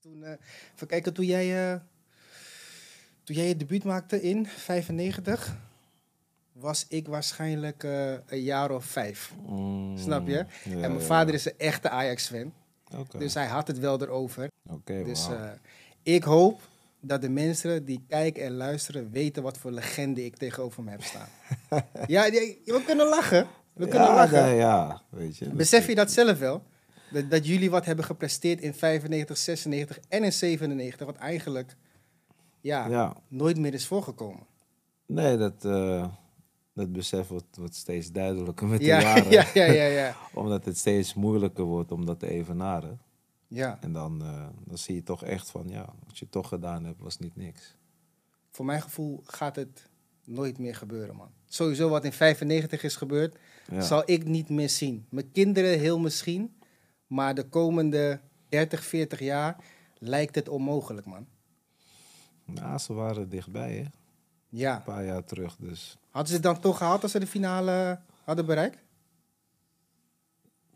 toen, eh, even kijken, toen jij, eh, toen jij je debuut maakte in 95, was ik waarschijnlijk eh, een jaar of vijf. Mm, Snap je? ja, en mijn ja, vader ja. is een echte Ajax-fan. Dus hij had het wel erover. Dus ik hoop dat de mensen die kijken en luisteren weten wat voor legende ik tegenover me heb staan. ja, we kunnen lachen. We kunnen lachen. ja, weet je. Besef je dat zelf wel? Dat, dat jullie wat hebben gepresteerd in 95, 96 en in 97, wat eigenlijk ja, Ja, nooit meer is voorgekomen. nee, dat, eh, dat besef wordt, wordt steeds duidelijker met de Ja, jaren. ja, ja, ja, ja. Omdat het steeds moeilijker wordt om dat te evenaren. ja. En dan, eh, dan zie je toch echt van, ja, wat je toch gedaan hebt, was niet niks. Voor mijn gevoel gaat het nooit meer gebeuren, man. Sowieso wat in 95 is gebeurd, Ja. zal ik niet meer zien. Mijn kinderen heel misschien, maar de komende 30, 40 jaar lijkt het onmogelijk, man. Ja, ze waren dichtbij, hè? Een Ja. paar jaar terug, dus... Hadden ze het dan toch gehaald als ze de finale hadden bereikt?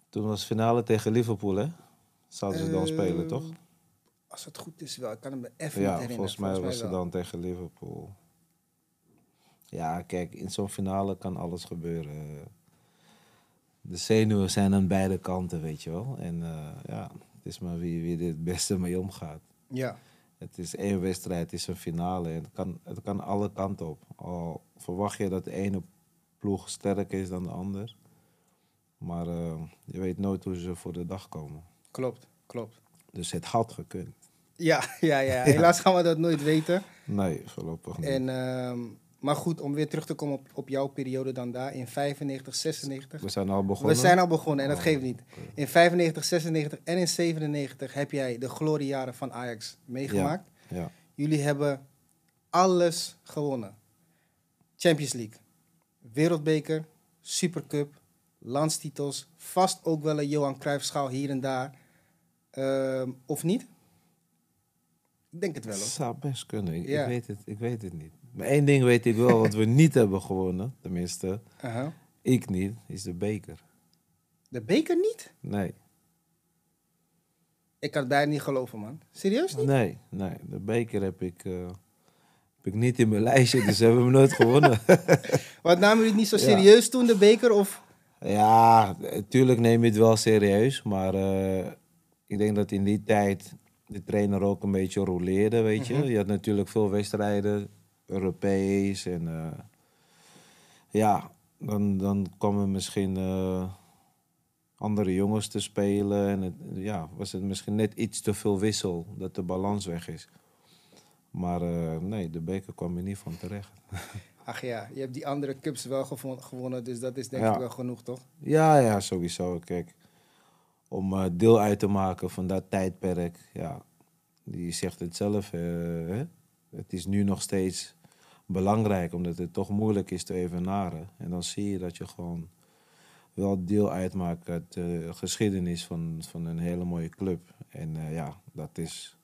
Toen was finale tegen Liverpool, hè? Zouden ze dan Eh, spelen, toch? Als het goed is wel. Ik kan het me even niet Ja, herinneren. volgens mij was het wel. dan tegen Liverpool. Ja, kijk, in zo'n finale kan alles gebeuren. De zenuwen zijn aan beide kanten, weet je wel. En eh, ja, het is maar wie, wie er het beste mee omgaat. Ja, Het is één wedstrijd, het is een finale. En het kan, het kan alle kanten op. Al verwacht je dat de ene ploeg sterker is dan de ander. Maar eh, je weet nooit hoe ze voor de dag komen. klopt, klopt. Dus het had gekund. Ja, ja, ja. Helaas gaan we dat nooit weten. Nee, voorlopig niet. En, ehm, maar goed, om weer terug te komen op, op jouw periode dan daar. In 95, 96. We zijn al begonnen. We zijn al begonnen en dat Oh, geeft niet. In 95, 96 en in 97 heb jij de gloriejaren van Ajax meegemaakt. Ja, Jullie hebben alles gewonnen. Champions League, Wereldbeker, Supercup, landstitels, vast ook wel een Johan Cruijffschaal hier en daar. Ehm, of niet? Ik denk het wel het zou best kunnen. Ik, Ja. ik, weet het, ik weet het niet. Maar één ding weet ik wel, wat we niet hebben gewonnen, tenminste, Aha. ik niet, is de beker. De beker niet? Nee, Ik kan het bijna niet geloven man. Serieus niet? nee, nee. De beker heb ik, eh, heb ik niet in mijn lijstje, dus hebben we hem nooit gewonnen. Wat namen jullie het niet zo Ja. serieus toen, de beker? Of? Ja, natuurlijk neem je het wel serieus, maar eh, ik denk dat in die tijd de trainer ook een beetje roleerde, weet je. Mhm. Je had natuurlijk veel wedstrijden, Europees en eh, ja, dan, dan kwamen misschien eh, andere jongens te spelen en het, ja, was het misschien net iets te veel wissel, dat de balans weg is. Maar eh, nee, de beker kwam er niet van terecht. Ach ja, je hebt die andere cups wel gewonnen, dus dat is denk Ja. ik wel genoeg toch? Ja, ja, sowieso. Kijk, om deel uit te maken van dat tijdperk, ja, die zegt het zelf. hè? Het is nu nog steeds belangrijk, omdat het toch moeilijk is te evenaren. En dan zie je dat je gewoon wel deel uitmaakt uit de geschiedenis van, van een hele mooie club. En eh, ja, dat is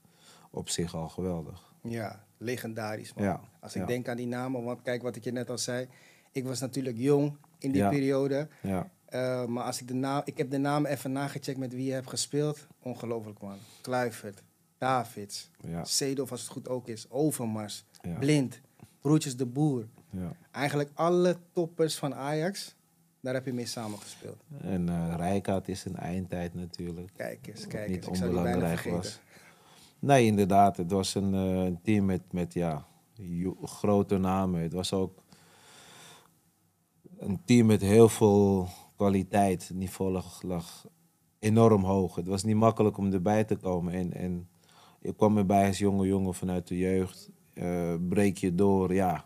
op zich al geweldig. Ja, legendarisch man. Ja, Als ik ja. denk aan die namen, want kijk wat ik je net al zei. Ik was natuurlijk jong in die Ja. periode. Ja, Eh, maar als ik de naam, ik heb de namen even nagecheckt met wie je hebt gespeeld. Ongelooflijk man. Kluivert, Davids, ja, als het goed ook is, Overmars, ja, Blind, Broertjes de Boer. ja. Eigenlijk alle toppers van Ajax, daar heb je mee samengespeeld. En eh Rijkaard is een eindtijd natuurlijk. Kijk eens, kijk niet eens. Ik die bijna onbelangrijk was. Nee, inderdaad. Het was een, eh, team met, met ja, grote namen. Het was ook een team met heel veel kwaliteit. Het niveau lag, lag enorm hoog. Het was niet makkelijk om erbij te komen. En, en ik kwam erbij als jonge jongen vanuit de jeugd. eh, breek je door, ja.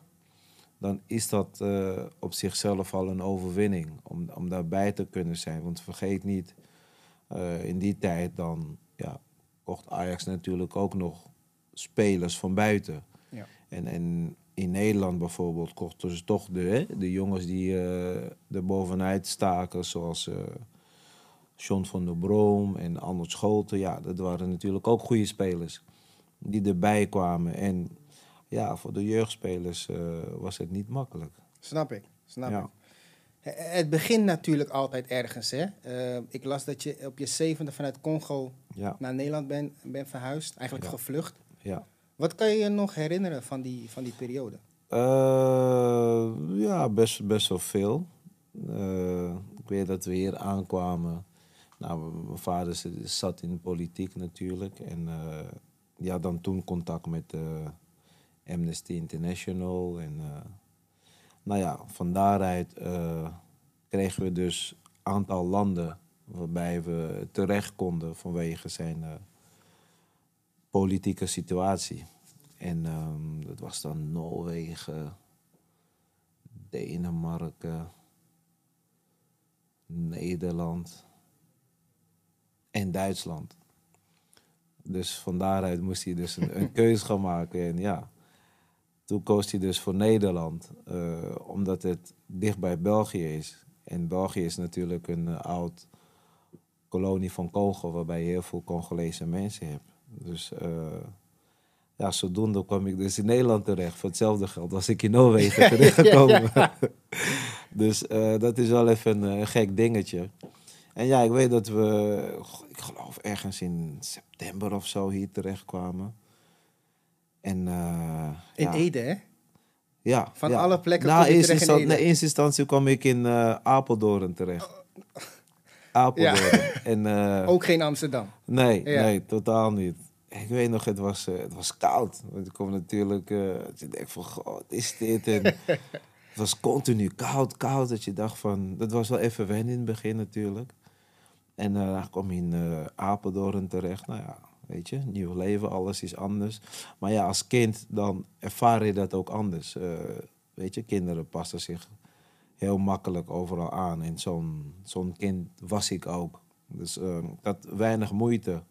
Dan is dat eh, op zichzelf al een overwinning. Om, om daarbij te kunnen zijn. Want vergeet niet, eh, in die tijd dan ja, kocht Ajax natuurlijk ook nog spelers van buiten. Ja. En, en in Nederland bijvoorbeeld kochten ze toch de, de jongens die er bovenuit staken, zoals John van der Broom en Arnold Scholten. Ja, dat waren natuurlijk ook goede spelers die erbij kwamen. En ja, voor de jeugdspelers eh, was het niet makkelijk. Snap ik, snap Ja. ik. Het begint natuurlijk altijd ergens. Hè? Eh, ik las dat je op je zevende vanuit Congo Ja, naar Nederland bent ben verhuisd. Eigenlijk Ja. gevlucht. ja. Wat kan je je nog herinneren van die, van die periode? Eh, ja, best, best wel veel. Ik weet dat we hier aankwamen. Nou, mijn vader zat in de politiek natuurlijk. En eh ja, dan toen contact met eh, Amnesty International. En eh, nou ja, van daaruit eh, kregen we dus een aantal landen waarbij we terecht konden vanwege zijn eh, politieke situatie. En ehm, dat was dan Noorwegen, Denemarken, Nederland Duitsland. Dus van daaruit moest hij dus een, een keuze gaan maken. En ja, toen koos hij dus voor Nederland, eh, omdat het dicht bij België is. En België is natuurlijk een eh, oud kolonie van Congo, waarbij je heel veel Congolese mensen hebt. Dus eh, ja, zodoende kwam ik dus in Nederland terecht. Voor hetzelfde geld was ik in Noorwegen terechtgekomen. dus eh, dat is wel even een, gek dingetje. En ja, ik weet dat we, ik geloof ergens in september of zo hier terechtkwamen. En eh, In ja, Ede, hè? ja, Van ja. alle plekken nou, kom je eerst terecht in Ede. in eerste instantie kwam ik in eh, Apeldoorn terecht. Apeldoorn. En, eh, Ook geen Amsterdam. Nee, nee, totaal niet. Ik weet nog, het was, het was koud. Want ik kom natuurlijk, je denkt van, god, is dit? En het was continu koud, koud. Dat je dacht van, dat was wel even wennen in het begin natuurlijk. En dan kwam je in eh, Apeldoorn terecht. Nou ja, weet je, nieuw leven, alles is anders. Maar ja, als kind dan ervaar je dat ook anders. Eh, weet je, kinderen passen zich heel makkelijk overal aan. En zo'n zo'n kind was ik ook. Dus eh, ik had weinig moeite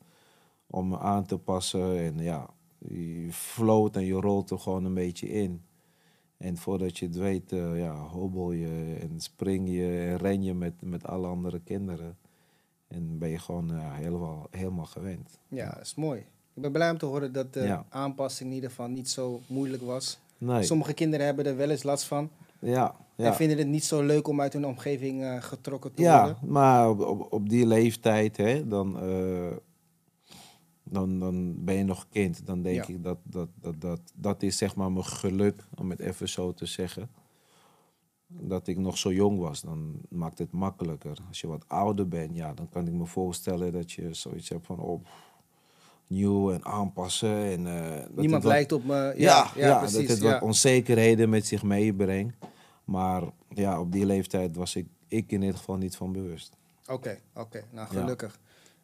om me aan te passen. En ja, je floot en je rolt er gewoon een beetje in. En voordat je het weet, eh, ja, hobbel je en spring je en ren je met, met alle andere kinderen. En ben je gewoon ja, helemaal, helemaal gewend. Ja, dat is mooi. Ik ben blij om te horen dat de Ja. aanpassing in ieder geval niet zo moeilijk was. Nee, Sommige kinderen hebben er wel eens last van. ja, En ja. vinden het niet zo leuk om uit hun omgeving eh, getrokken te Ja, worden. maar op, op, op die leeftijd, hè, dan, eh, dan, dan ben je nog kind. Dan denk Ja. ik dat dat, dat, dat dat is zeg maar mijn geluk, om het even zo te zeggen. Dat ik nog zo jong was, dan maakt het makkelijker. Als je wat ouder bent, ja, dan kan ik me voorstellen dat je zoiets hebt van op nieuw en aanpassen. En, eh, Niemand wat- lijkt op me. Ja, ja, ja, ja, precies. dat het wat onzekerheden met zich meebrengt. Maar ja, op die leeftijd was ik, ik in ieder geval niet van bewust. Oké, oké. Nou, gelukkig.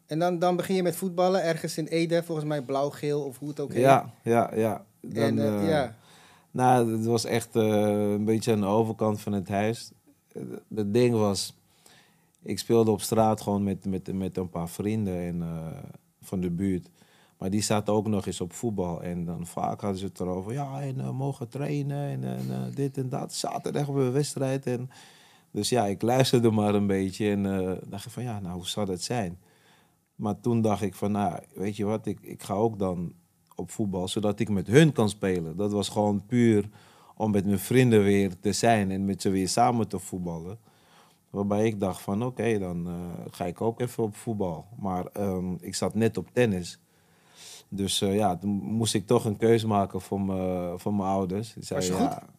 En dan, dan begin je met voetballen ergens in Ede, volgens mij blauw-geel of hoe het ook heet. Ja, ja, ja. Dan, en, eh, eh, ja. Nou, het was echt eh, een beetje aan de overkant van het huis. Eh, Het ding was, ik speelde op straat gewoon met, met, met een paar vrienden en, eh, van de buurt. Maar die zaten ook nog eens op voetbal. En dan vaak hadden ze het erover, ja, en mogen trainen en, dit en dat. Zaterdag hebben we een wedstrijd. En, dus ja, ik luisterde maar een beetje en dacht van, ja, nou, hoe zou dat zijn? Maar toen dacht ik van, nou, weet je wat, ik, ik ga ook dan op voetbal, zodat ik met hun kan spelen. Dat was gewoon puur om met mijn vrienden weer te zijn en met ze weer samen te voetballen. Waarbij ik dacht van, oké, dan eh, ga ik ook even op voetbal. Maar ehm, ik zat net op tennis. Dus eh, ja, toen moest ik toch een keuze maken voor, me, voor mijn ouders. Was je zeiden, goed?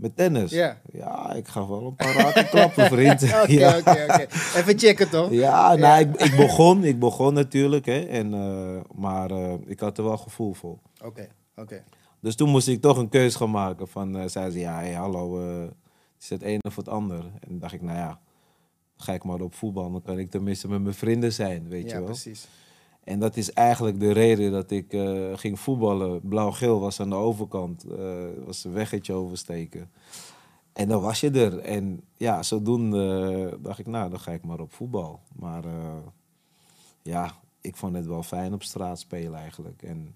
Ja, met tennis? Ja. Ja, ik ga wel een paar raken klappen, vriend. Oké, ja. oké, oké. Even checken toch? Ja, Ja. nou, ik, ik begon, ik begon natuurlijk, hè, en, eh, maar eh, ik had er wel gevoel voor. Oké, oké. Dus toen moest ik toch een keuze gaan maken. Van, eh zei ze, ja, hey, hallo, het is het een of het ander. En dan dacht ik, nou ja, ga ik maar op voetbal. Dan kan ik tenminste met mijn vrienden zijn, weet Ja, je wel. precies. En dat is eigenlijk de reden dat ik eh, ging voetballen. Blauw-geel was aan de overkant. eh was een weggetje oversteken. En dan was je er. En ja, zodoende dacht ik, nou, dan ga ik maar op voetbal. Maar eh, ja, ik vond het wel fijn op straat spelen eigenlijk. En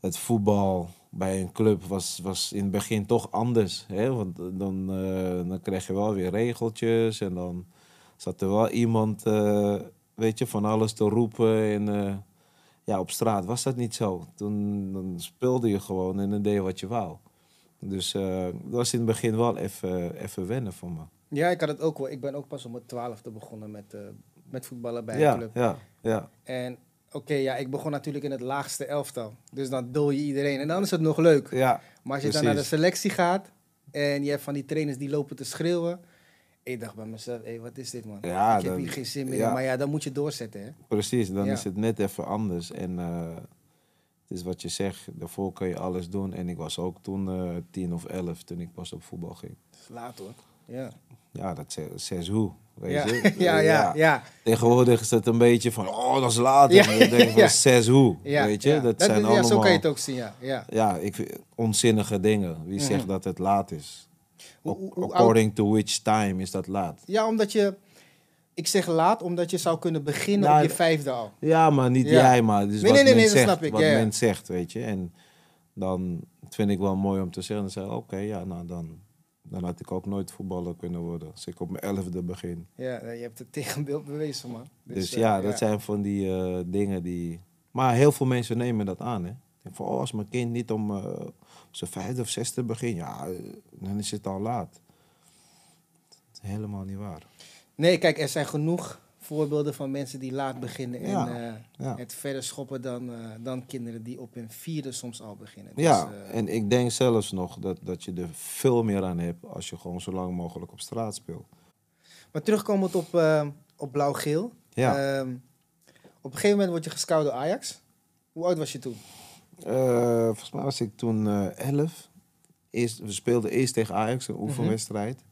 het voetbal bij een club was, was in het begin toch anders. Hè? Want dan, eh, dan kreeg je wel weer regeltjes en dan zat er wel iemand, eh, weet je, van alles te roepen. En eh, ja, op straat was dat niet zo. Toen dan speelde je gewoon en dan deed je wat je wou. Dus eh, dat was in het begin wel even, even wennen voor me. Ja, ik had het ook wel. Ik ben ook pas om mijn twaalfde begonnen met, eh, met voetballen bij een Ja, club. ja, ja. En oké, ja, ik begon natuurlijk in het laagste elftal. Dus dan dol je iedereen. En dan is het nog leuk. Ja, Maar als je dan naar de selectie gaat en je hebt van die trainers die lopen te schreeuwen. Ik dacht bij mezelf, hé, wat is dit man? Ja, ik heb dan- hier geen zin meer ja. in. Maar ja, dan moet je doorzetten, hè? precies. Dan Ja. is het net even anders. En eh, het is wat je zegt, daarvoor kan je alles doen. En ik was ook toen eh, tien of elf toen ik pas op voetbal ging. Dat is laat hoor. Ja, Ja, dat ze- zes hoe, weet ja. je. ja, ja, ja. Tegenwoordig is het een beetje van, oh, dat is later. Ja, dan denk ik van, ja. zes hoe, ja, weet je. ja. Dat, Dat- zijn ja, allemaal... Zo kan je het ook zien, ja. ja. Ja, ik vind onzinnige dingen. Wie Mhm. zegt dat het laat is? Hoe- hoe- hoe oud- According to which time is dat laat? Ja, omdat je... Ik zeg laat, omdat je zou kunnen beginnen Nou, op je vijfde al. Ja, maar niet Ja. jij, maar. Dus Nee, wat nee, nee, men zegt, snap ik, Wat ja, ja. men zegt, weet je. En dan vind ik wel mooi om te zeggen. Dan zeg oké, ja, nou dan, dan had ik ook nooit voetballer kunnen worden. Als ik op mijn elfde begin. Ja, je hebt het tegenbeeld bewezen, man. Dus, eh, ja, dat zijn van die eh, dingen die... Maar heel veel mensen nemen dat aan, hè. Ik denk van, oh, als mijn kind niet om eh, zijn vijfde of zesde begint, ja, eh, dan is het al laat. Dat is helemaal niet waar. Nee, kijk, er zijn genoeg voorbeelden van mensen die laat beginnen. En Ja, eh, ja. het verder schoppen dan, eh, dan kinderen die op hun vierde soms al beginnen. Ja, Dus, en ik denk zelfs nog dat, dat je er veel meer aan hebt als je gewoon zo lang mogelijk op straat speelt. Maar terugkomend op, op blauw-geel. Ja. Ehm, op een gegeven moment word je gescout door Ajax. Hoe oud was je toen? Eh, volgens mij was ik toen eh 11. Eerst, we speelden eerst tegen Ajax, een oefenwedstrijd.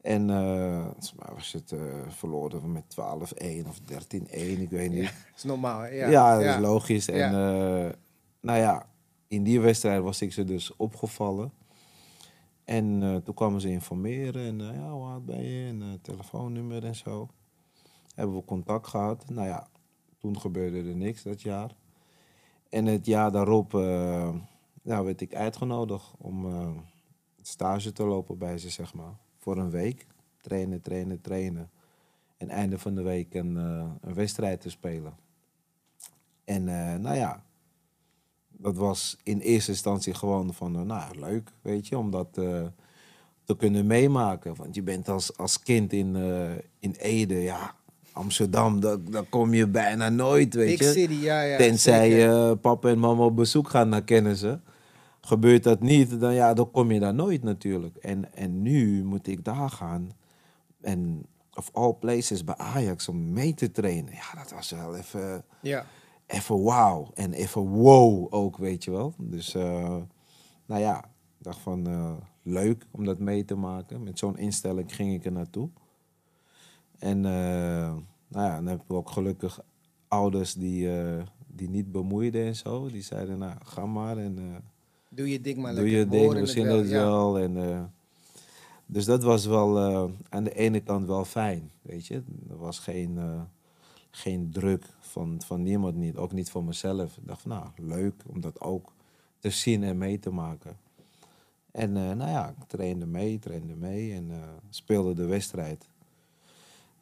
En eh, volgens mij was het eh, verloren met 12-1 of 13-1, ik weet niet. Dat is normaal, hè? Ja, Ja, dat ja. is logisch. En eh, nou ja, in die wedstrijd was ik ze dus opgevallen. En eh, toen kwamen ze informeren en eh, ja, hoe oud ben je? En eh, telefoonnummer en zo. Hebben we contact gehad. Nou ja, toen gebeurde er niks dat jaar. En het jaar daarop eh, ja, werd ik uitgenodigd om eh, stage te lopen bij ze, zeg maar. Voor een week. Trainen, trainen, trainen. En einde van de week een, eh, een wedstrijd te spelen. En nou ja, dat was in eerste instantie gewoon van, nou leuk, weet je, om dat te kunnen meemaken. Want je bent als, als kind in, in Ede, ja, Amsterdam, daar, daar kom je bijna nooit, weet Big je. City, ja, ja. Tenzij papa en mama op bezoek gaan naar kennissen. Gebeurt dat niet, dan, ja, dan kom je daar nooit natuurlijk. En, en nu moet ik daar gaan. En of all places bij Ajax om mee te trainen. Ja, dat was wel even, Ja. even wauw. En even wow ook, weet je wel. Dus, eh, nou ja, ik dacht van eh, leuk om dat mee te maken. Met zo'n instelling ging ik er naartoe. En eh, nou ja, dan hebben we ook gelukkig ouders die, eh, die niet bemoeiden en zo. Die zeiden, nou, ga maar en... eh, Doe je ding maar Doe lekker. je We ding, we het zien wel, het ja. wel. En, dus dat was wel aan de ene kant wel fijn, weet je. Er was geen, geen druk van, van niemand niet, ook niet van mezelf. Ik dacht van, nou, leuk om dat ook te zien en mee te maken. En nou ja, ik trainde mee, trainde mee en speelde de wedstrijd.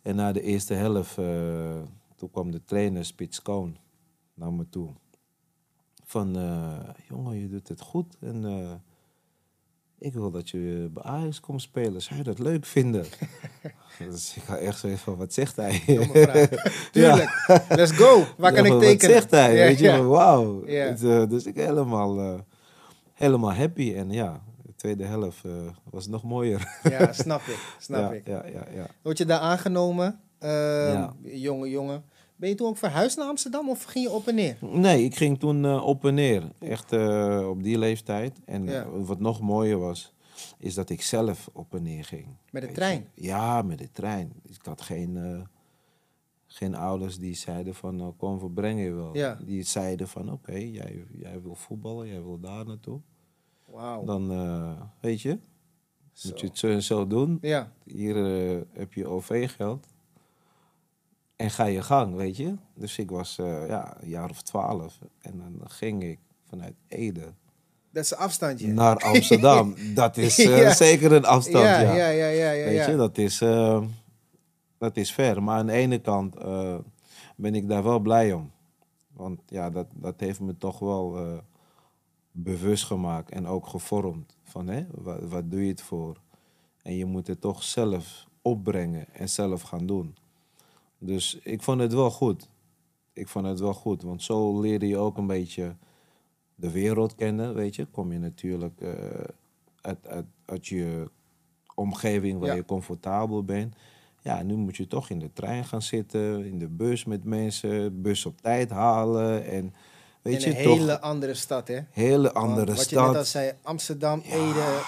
En na de eerste helft, eh, toen kwam de trainer Spits Koon naar me toe. Van, eh, jongen, je doet het goed en eh, ik wil dat je bij Ajax komt spelen. Zou je dat leuk vinden? dus ik ga echt zo even van, wat zegt hij? Tuurlijk. Let's go. Waar kan Ja, ik tekenen? Wat zegt hij? Ja, Weet je, wauw. Eh, dus ik helemaal, helemaal happy. En ja, tweede helft eh, was nog mooier. Ja, snap ik. Snap ja, ik. Ja, ja, ja. Word je daar aangenomen? Ehm, Ja. Jonge jongen. Ben je toen ook verhuisd naar Amsterdam of ging je op en neer? Nee, ik ging toen eh, op en neer. Echt eh, op die leeftijd. En Ja. wat nog mooier was, is dat ik zelf op en neer ging. Met de trein? je. Ja, met de trein. Ik had geen, geen ouders die zeiden van, nou, kom, we brengen je wel. Ja. Die zeiden van, oké, jij, jij wil voetballen, jij wil daar naartoe. Dan, eh, weet je, Zo. moet je het zo en zo doen. Ja, Hier eh, heb je OV-geld. En ga je gang, weet je. Dus ik was eh, ja, een jaar of twaalf. En dan ging ik vanuit Ede dat is een afstandje. naar Amsterdam. Dat is Ja. zeker een afstand, ja, ja. ja, ja, ja, ja. Weet je, dat is, dat is ver. Maar aan de ene kant ben ik daar wel blij om. Want ja, dat, dat heeft me toch wel bewust gemaakt en ook gevormd. Van hè, wat, wat doe je het voor? En je moet het toch zelf opbrengen en zelf gaan doen. Dus ik vond het wel goed. Ik vond het wel goed, want zo leerde je ook een beetje de wereld kennen, weet je. Kom je natuurlijk eh, uit, uit, uit je omgeving waar Ja. je comfortabel bent. Ja, nu moet je toch in de trein gaan zitten, in de bus met mensen, bus op tijd halen en weet in je een toch hele andere stad, hè? hele Want andere Wat je net al stad. zei, Amsterdam, Ja, Ede.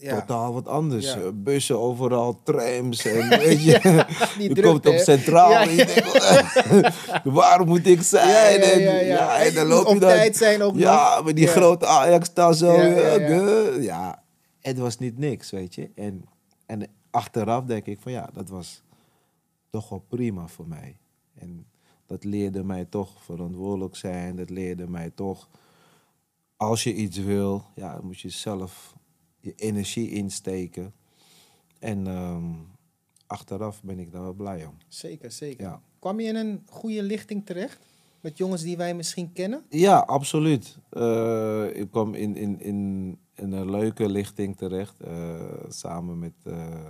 Ja, Totaal wat anders. Ja. Eh, Bussen overal, trams en weet je. je komt op? Centraal en je denkt, waar moet ik zijn? Ja, ja, En, ja, ja. en dan loop je op dan. tijd zijn ook Ja, nog. met die grote Ajax daar zo. De- ja, het was niet niks, weet je. En, en achteraf denk ik van ja, dat was toch wel prima voor mij. En dat leerde mij toch verantwoordelijk zijn. Dat leerde mij toch, als je iets wil, ja, moet je zelf je energie insteken. En ehm, achteraf ben ik daar wel blij om. Zeker, zeker. Ja. Kwam je in een goede lichting terecht? Met jongens die wij misschien kennen? Ja, absoluut. Eh, ik kwam in, in, in, in een leuke lichting terecht. eh, samen met eh,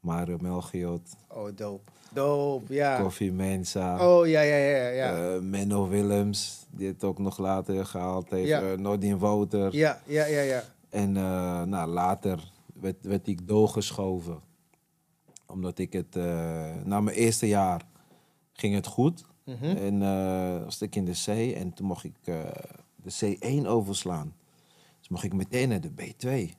Mario Melchiot, Oh, dope. Dope, ja. Koffie Mensa, Oh, ja, ja, ja, ja. eh, Menno Willems, die het ook nog later gehaald heeft. Ja. eh, Nordin Wouter. Ja, ja, ja, ja. En eh, nou, later werd, werd ik doorgeschoven. Omdat ik het, na mijn eerste jaar ging het goed. Mhm. En eh was ik in de C en toen mocht ik de C1 overslaan. Dus mocht ik meteen naar de B2.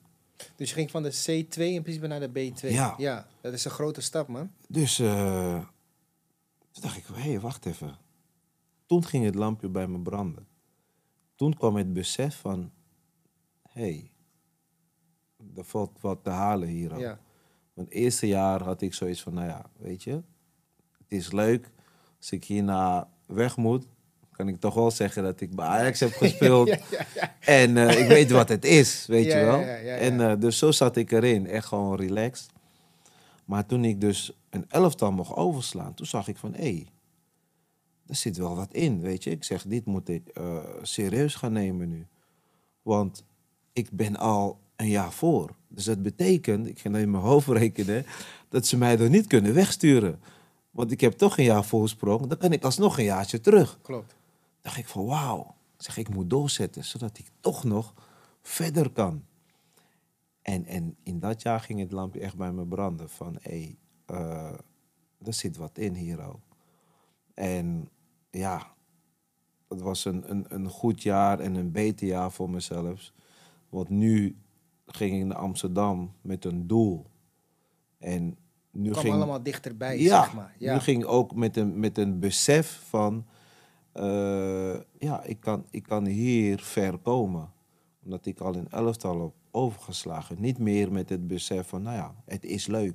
Dus je ging van de C2 in principe naar de B2. Ja. ja. Dat is een grote stap, man. Dus eh, toen dacht ik, hé, hey, wacht even. Toen ging het lampje bij me branden. Toen kwam het besef van, hé, hey, er valt wat te halen hier al. Ja. Want het eerste jaar had ik zoiets van, nou ja, weet je, het is leuk. Als ik hierna weg moet, kan ik toch wel zeggen dat ik bij Ajax heb gespeeld. ja, ja, ja. En eh, ik weet wat het is, weet je wel. En eh, dus zo zat ik erin, echt gewoon relaxed. Maar toen ik dus een elftal mocht overslaan, toen zag ik van, hé, hey, er zit wel wat in, weet je. Ik zeg, dit moet ik eh, serieus gaan nemen nu. Want ik ben al een jaar voor. Dus dat betekent, ik ga in mijn hoofd rekenen, dat ze mij er niet kunnen wegsturen. Want ik heb toch een jaar voorsprong, dan kan ik alsnog een jaartje terug Klopt. Dacht ik van wauw. Ik zeg, ik moet doorzetten, zodat ik toch nog verder kan. En, en in dat jaar ging het lampje echt bij me branden van, hé, hey, eh, er zit wat in hier ook. En ja, het was een, een, een goed jaar en een beter jaar voor mezelf. Want nu ging ik naar Amsterdam met een doel. En nu Het kwam ging, allemaal dichterbij, ja, zeg maar. Ja. nu ging ook met een, met een besef van... eh, ja, ik kan, ik kan hier ver komen. Omdat ik al in elftal heb overgeslagen. Niet meer met het besef van, nou ja, het is leuk.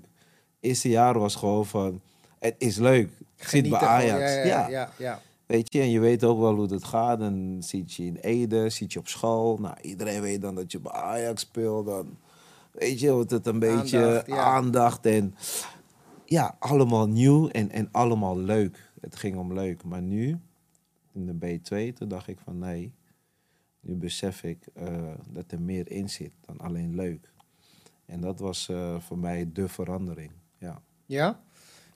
eerste jaar was gewoon van, het is leuk. Ik zit bij. Ajax. Ja, ja, ja, ja. Weet je, en je weet ook wel hoe het gaat. Dan zit je in Ede, zit je op school. Nou, iedereen weet dan dat je bij Ajax speelt. Dan weet je, wordt het een beetje Aandacht, ja. aandacht. En ja, allemaal nieuw en, en allemaal leuk. Het ging om leuk. Maar nu, in de B2, toen dacht ik van nee. Nu besef ik eh, dat er meer in zit dan alleen leuk. En dat was eh, voor mij de verandering. Ja. Ja?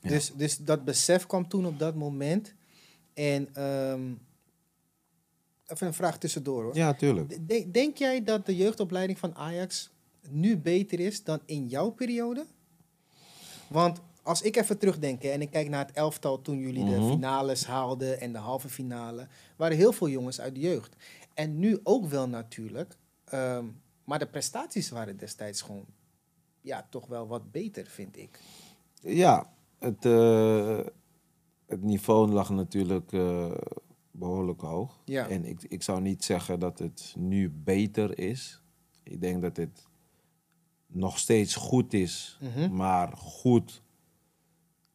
Ja. Dus, dus dat besef kwam toen op dat moment. En ehm, even een vraag tussendoor hoor. ja, tuurlijk. De- denk jij dat de jeugdopleiding van Ajax nu beter is dan in jouw periode? Want als ik even terugdenk hè, en ik kijk naar het elftal toen jullie de Mhm. finales haalden en de halve finale, waren heel veel jongens uit de jeugd. En nu ook wel natuurlijk. ehm, maar de prestaties waren destijds gewoon ja, toch wel wat beter, vind ik. Ja, het, eh, het niveau lag natuurlijk eh, behoorlijk hoog. Ja. En ik, ik zou niet zeggen dat het nu beter is. Ik denk dat het nog steeds goed is, Mhm. maar goed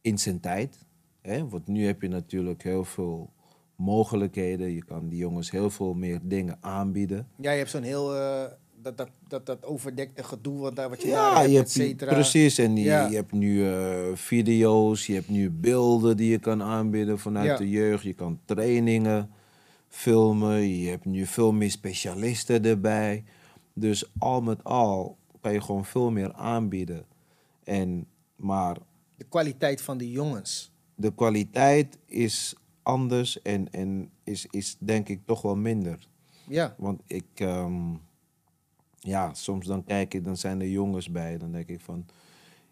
in zijn tijd. Hè? Want nu heb je natuurlijk heel veel mogelijkheden. Je kan die jongens heel veel meer dingen aanbieden. Ja, je hebt zo'n heel. eh, dat, dat, dat, dat overdekte gedoe wat, daar, wat je daar Ja, hebt, je et hebt, cetera. precies. En Ja. je hebt nu eh, video's, je hebt nu beelden die je kan aanbieden vanuit Ja. de jeugd. Je kan trainingen filmen, je hebt nu veel meer specialisten erbij. Dus al met al kan je gewoon veel meer aanbieden. En, maar De kwaliteit van de jongens. de kwaliteit is anders en, en is, is denk ik toch wel minder. Ja, Want ik, ehm, ja, soms dan kijk ik, dan zijn er jongens bij. Dan denk ik van,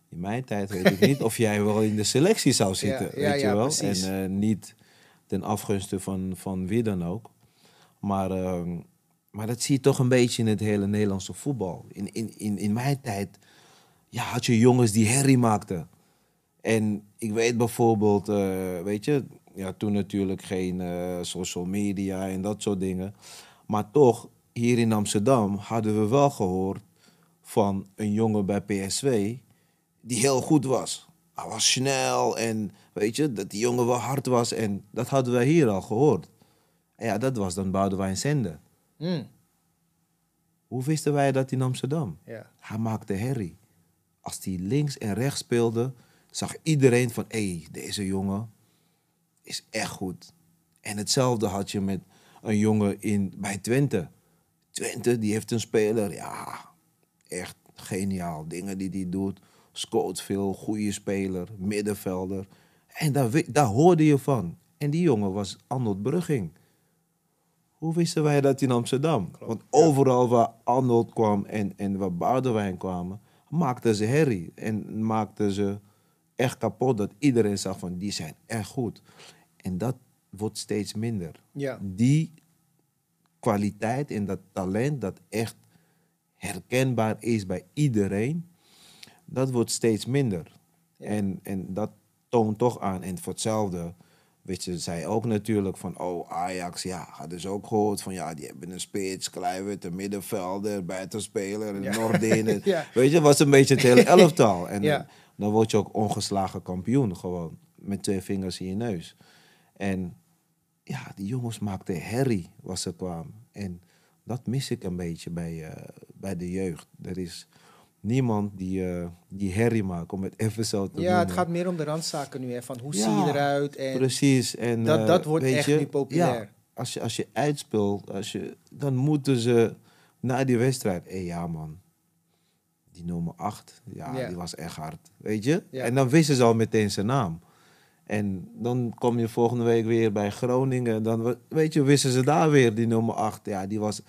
in mijn tijd weet ik niet of jij wel in de selectie zou zitten. Ja, ja, weet je wel? precies. En eh, niet ten afgunste van, van wie dan ook. Maar, ehm, maar dat zie je toch een beetje in het hele Nederlandse voetbal. In, in, in, in mijn tijd ja, had je jongens die herrie maakten. En ik weet bijvoorbeeld, eh, weet je, ja, toen natuurlijk geen eh, social media en dat soort dingen. Maar toch, hier in Amsterdam hadden we wel gehoord van een jongen bij PSV die heel goed was. Hij was snel en weet je, dat die jongen wel hard was. En dat hadden wij hier al gehoord. En ja, dat was dan Boudewijn Sende. Mm, Hoe wisten wij dat in Amsterdam? Hij maakte herrie. Als hij links en rechts speelde, zag iedereen van... hé, hey, deze jongen is echt goed. En hetzelfde had je met een jongen in, bij Twente. Twente, die heeft een speler, ja, echt geniaal. Dingen die hij doet. Scoort veel, goede speler, middenvelder. En daar, daar hoorde je van. En die jongen was Arnold Brugging. Hoe wisten wij dat in Amsterdam? Want overal waar Arnold kwam en, en waar Boudewijn kwamen, maakten ze herrie. En maakten ze echt kapot dat iedereen zag van die zijn echt goed. En dat wordt steeds minder. Ja. Die kwaliteit en dat talent dat echt herkenbaar is bij iedereen, dat wordt steeds minder. En, en dat toont toch aan. En voor hetzelfde, weet je, zij ook natuurlijk van, oh Ajax, ja, hadden ze ook gehoord van, ja, die hebben een spits, Kluivert, een middenvelder, buitenspeler, een Ja. Noordin. Ja. Weet je, was een beetje het hele elftal. En Ja. Dan, word je ook ongeslagen kampioen gewoon, met twee vingers in je neus. En ja, die jongens maakten herrie als ze kwamen. En dat mis ik een beetje bij, eh, bij de jeugd. Er is niemand die, eh, die herrie maakt, om het even zo te Ja, het gaat meer om de randzaken nu. Hè, van hoe Ja, zie je eruit? En Precies. En, dat, eh, dat wordt echt je, nu populair. Ja, als, je, als je uitspeelt, als je, dan moeten ze na die wedstrijd... Hé, ja man, die nummer 8, ja, die was echt hard. Weet je? En dan wisten ze al meteen zijn naam. En dan kom je volgende week weer bij Groningen. Dan we- weet je, wisten ze daar weer die nummer 8. Ja, die was...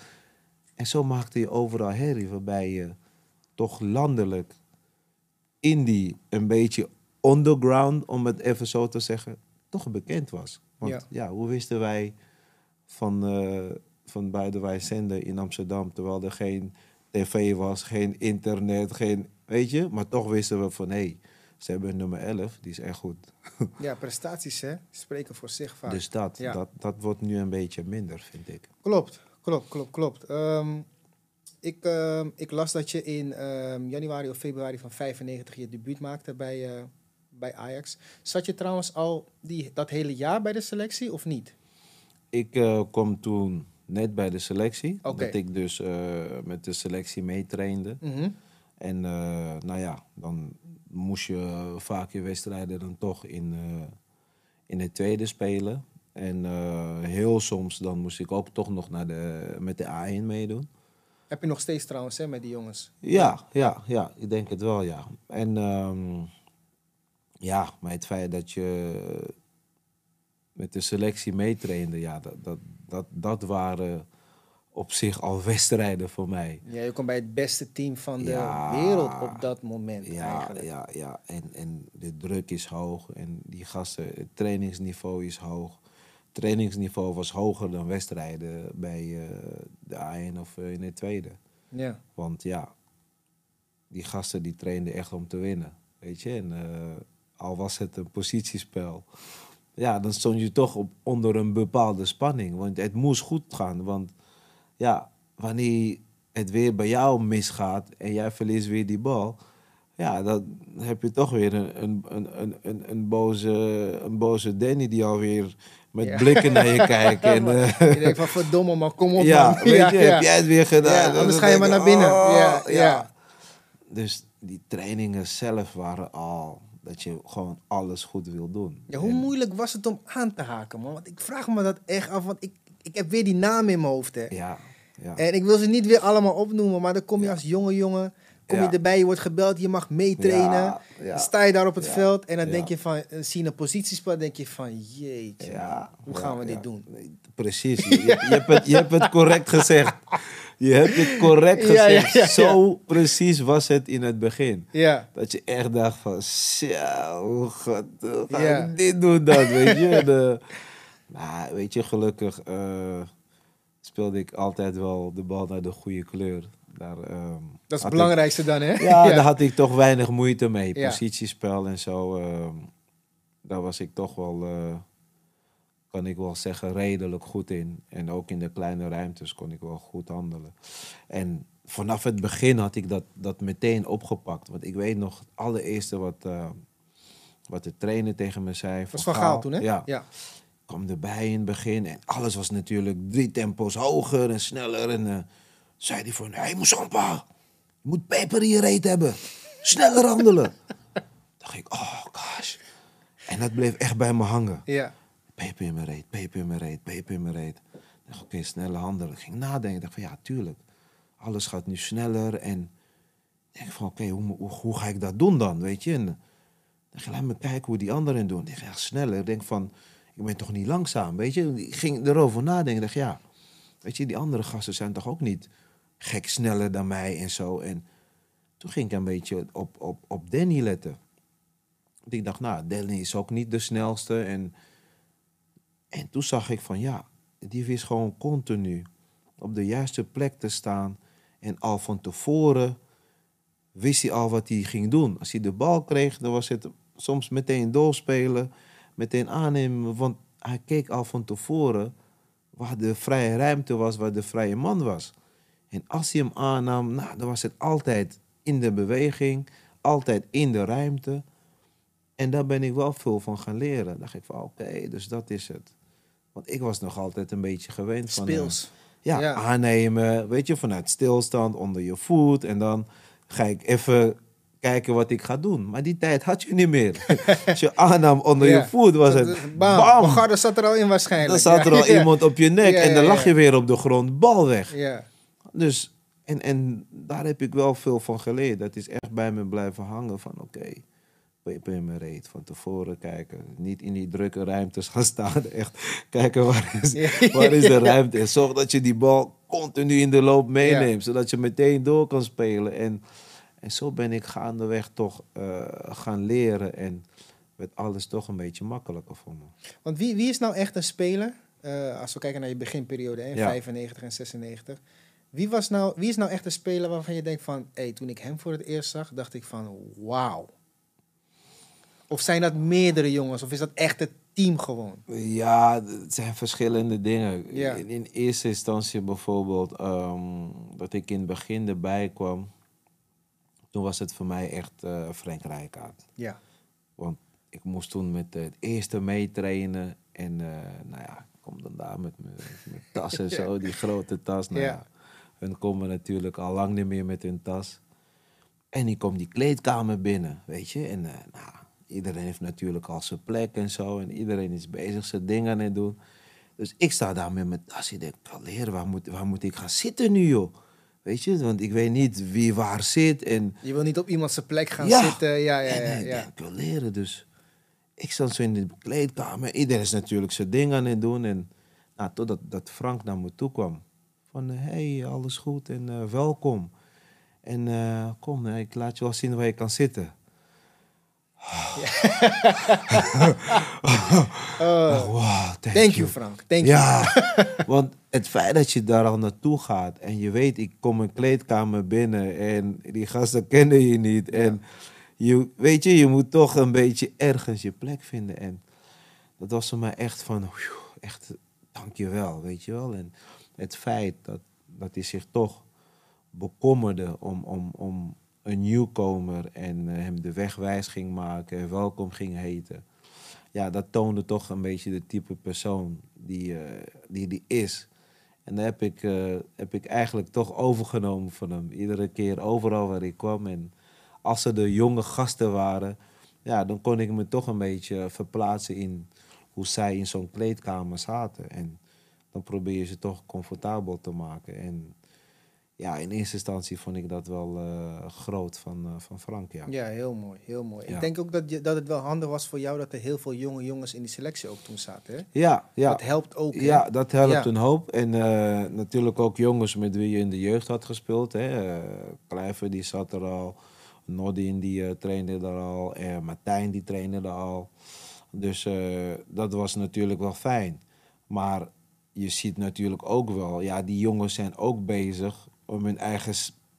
En zo maakte je overal herrie, waarbij je toch landelijk in die een beetje underground, om het even zo te zeggen, toch bekend was. Want Ja. ja, hoe wisten wij van, eh van Buitenwij zenden in Amsterdam, terwijl er geen tv was, geen internet, geen, weet je, maar toch wisten we van, hé, hey, ze hebben een nummer 11, die is echt goed. Ja, prestaties hè, spreken voor zich vaak. Dus dat, Ja. dat, dat wordt nu een beetje minder, vind ik. Klopt, klopt, klopt, klopt. Ehm, ik, ehm, ik las dat je in ehm, januari of februari van 95 je debuut maakte bij, eh, bij Ajax. Zat je trouwens al die, dat hele jaar bij de selectie of niet? Ik eh kwam toen net bij de selectie, dat ik dus eh, met de selectie meetrainde. Mhm. En eh, nou ja, dan moest je vaak je wedstrijden dan toch in, eh, in het tweede spelen. En heel soms dan moest ik ook toch nog naar de, met de A1 meedoen. Heb je nog steeds trouwens hè, met die jongens? Ja, ja, ja, ik denk het wel, ja. En ehm, ja, maar het feit dat je met de selectie meetrainde, ja, dat, dat, dat, dat waren op zich al wedstrijden voor mij. Ja, je kwam bij het beste team van de Ja. wereld op dat moment Ja, eigenlijk. ja, ja. En, en de druk is hoog. En die gasten, het trainingsniveau is hoog. Het trainingsniveau was hoger dan wedstrijden bij eh, de A1 of eh, in het tweede. Ja. Want ja, die gasten die trainden echt om te winnen. Weet je, en eh, al was het een positiespel. Ja, dan stond je toch op, onder een bepaalde spanning. Want het moest goed gaan. Want ja, wanneer het weer bij jou misgaat en jij verliest weer die bal. Ja, dan heb je toch weer een, een, een, een, een, boze, een boze Danny die alweer met Ja. blikken naar je kijkt. En, eh, Je denkt van verdomme man, kom op ja, man. weet je, heb jij het weer gedaan? Dan anders ga je maar ik, naar binnen. oh, Ja, ja. Dus die trainingen zelf waren al dat je gewoon alles goed wil doen. Ja, hoe En- moeilijk was het om aan te haken, man? Want ik vraag me dat echt af, want ik, ik heb weer die naam in mijn hoofd, hè. Ja, ja. En ik wil ze niet weer allemaal opnoemen, maar dan kom je als jonge jongen, kom je erbij, je wordt gebeld, je mag meetrainen. Dan sta je daar op het veld en dan denk je van, zie je een positiespel, denk je van, jeetje, Ja, hoe gaan we dit doen? Precies, je, je, je hebt het, je hebt het correct gezegd. Je hebt het correct ja, gezegd. ja, ja. Zo precies was het in het begin. Ja, Dat je echt dacht van, "Zo, hoe gaat, hoe ga ik dit doen dan, weet je. De, nou, weet je, gelukkig eh, speelde ik altijd wel de bal naar de goede kleur. Daar, ehm, dat is het belangrijkste dan, hè? Ja, daar had ik toch weinig moeite mee. Positiespel en zo, ehm, daar was ik toch wel, eh, kan ik wel zeggen, redelijk goed in. En ook in de kleine ruimtes kon ik wel goed handelen. En vanaf het begin had ik dat, dat meteen opgepakt. Want ik weet nog, het allereerste wat, eh, wat de trainer tegen me zei. Dat was van Gaal toen, hè? Ja, ja. ik kwam erbij in het begin en alles was natuurlijk drie tempo's hoger en sneller. En eh, zei hij van, hé hey, Moussampa, je moet peper in je reet hebben. Sneller handelen. dacht ik, oh gosh. En dat bleef echt bij me hangen. ja. Peper in mijn reet, peper in mijn reet, peper in mijn reet. Ik dacht, oké, sneller handelen. Ik ging nadenken. Ik dacht van, ja, tuurlijk. Alles gaat nu sneller. En ik denk van, oké, hoe, hoe, ga ik dat doen dan, weet je? En dan dacht laat me kijken hoe die anderen doen. Ik ga sneller. Ik denk van, ik ben toch niet langzaam, weet je? Ik ging erover nadenken. Ik dacht, ja, weet je, die andere gasten zijn toch ook niet gek sneller dan mij en zo. En toen ging ik een beetje op, op, op Danny letten. Want Ik dacht, nou, Danny is ook niet de snelste. En, en toen zag ik van, ja, die wist gewoon continu op de juiste plek te staan. En al van tevoren wist hij al wat hij ging doen. Als hij de bal kreeg, dan was het soms meteen doorspelen, meteen aannemen. Want hij keek al van tevoren waar de vrije ruimte was, waar de vrije man was. En als hij hem aannam, nou, dan was het altijd in de beweging, altijd in de ruimte. En daar ben ik wel veel van gaan leren. Dan dacht ik van, oké, dus dat is het. Want ik was nog altijd een beetje gewend van... eh, Speels. ja, Ja. aannemen, weet je, vanuit stilstand, onder je voet. En dan ga ik even kijken wat ik ga doen. Maar die tijd had je niet meer. Als je aannam onder Ja. je voet, was het Bam. bam. Zat er al in waarschijnlijk. Dan zat er al iemand op je nek en dan lag je weer op de grond, bal weg. Ja. Dus, en, en daar heb ik wel veel van geleerd. Dat is echt bij me blijven hangen van oké, peper in mijn reet. Van tevoren kijken. Niet in die drukke ruimtes gaan staan. Echt kijken waar is, Ja. waar is de ruimte. En zorg dat je die bal continu in de loop meeneemt. Zodat je meteen door kan spelen. En, en zo ben ik gaandeweg toch eh, gaan leren. En werd alles toch een beetje makkelijker voor me. Want wie, wie is nou echt een speler? eh, als we kijken naar je beginperiode, hè, Ja. 95 en 96. Wie, was nou, wie is nou echt een speler waarvan je denkt van... Hey, toen ik hem voor het eerst zag, dacht ik van wauw. Of zijn dat meerdere jongens? Of is dat echt het team gewoon? Ja, het zijn verschillende dingen. Ja. In, in eerste instantie bijvoorbeeld ehm, dat ik in het begin erbij kwam. Toen was het voor mij echt eh Frank Rijkaard. Ja. Want ik moest toen met het eerste meetrainen. En eh, nou ja, ik kom dan daar met mijn tas en zo, die grote tas. Nou Ja. ja. hun komen natuurlijk al lang niet meer met hun tas. En ik kom die kleedkamer binnen, weet je. En eh, nou, iedereen heeft natuurlijk al zijn plek en zo. En iedereen is bezig zijn dingen aan het doen. Dus ik sta daar met mijn tas. Ik denk, leren, waar moet, waar moet ik gaan zitten nu, joh? Weet je, want ik weet niet wie waar zit. En Je wil niet op iemand zijn plek gaan Ja. zitten. Ja, ja, ja. ik ja. denk, ik wil leren. Dus ik zat zo in de kleedkamer. Iedereen is natuurlijk zijn ding aan het doen. En nou, totdat dat Frank naar me toe kwam. Van, hé, hey, alles goed en eh, welkom. En eh, kom, eh, ik laat je wel zien waar je kan zitten. Oh, Wow, thank, thank you, Frank. Thank you. Ja, want het feit dat je daar al naartoe gaat en je weet, ik kom een kleedkamer binnen en die gasten kennen je niet. En je, weet je, je moet toch een beetje ergens je plek vinden. En dat was voor mij echt van, echt, dankjewel, weet je wel. En het feit dat, dat hij zich toch bekommerde om, om, om een nieuwkomer en eh, hem de weg wijs ging maken en welkom ging heten. Ja, dat toonde toch een beetje de type persoon die eh, die, die is. En dat heb ik, eh, heb ik eigenlijk toch overgenomen van hem. Iedere keer overal waar ik kwam. En als er de jonge gasten waren, ja, dan kon ik me toch een beetje verplaatsen in hoe zij in zo'n kleedkamer zaten. En dan probeer je ze toch comfortabel te maken. En ja, in eerste instantie vond ik dat wel eh, groot van, eh, van Frank, ja. Ja, heel mooi, heel mooi. Ja. Ik denk ook dat, je, dat het wel handig was voor jou dat er heel veel jonge jongens in die selectie ook toen zaten. Hè? Ja, ja. Dat helpt ook. hè? Ja, dat helpt Ja. een hoop. En eh, natuurlijk ook jongens met wie je in de jeugd had gespeeld. Hè. Die zat er al. Nordin die trainde er al. Eh, Martijn die trainde er al. Dus dat was natuurlijk wel fijn. Maar je ziet natuurlijk ook wel, ja, die jongens zijn ook bezig om hun eigen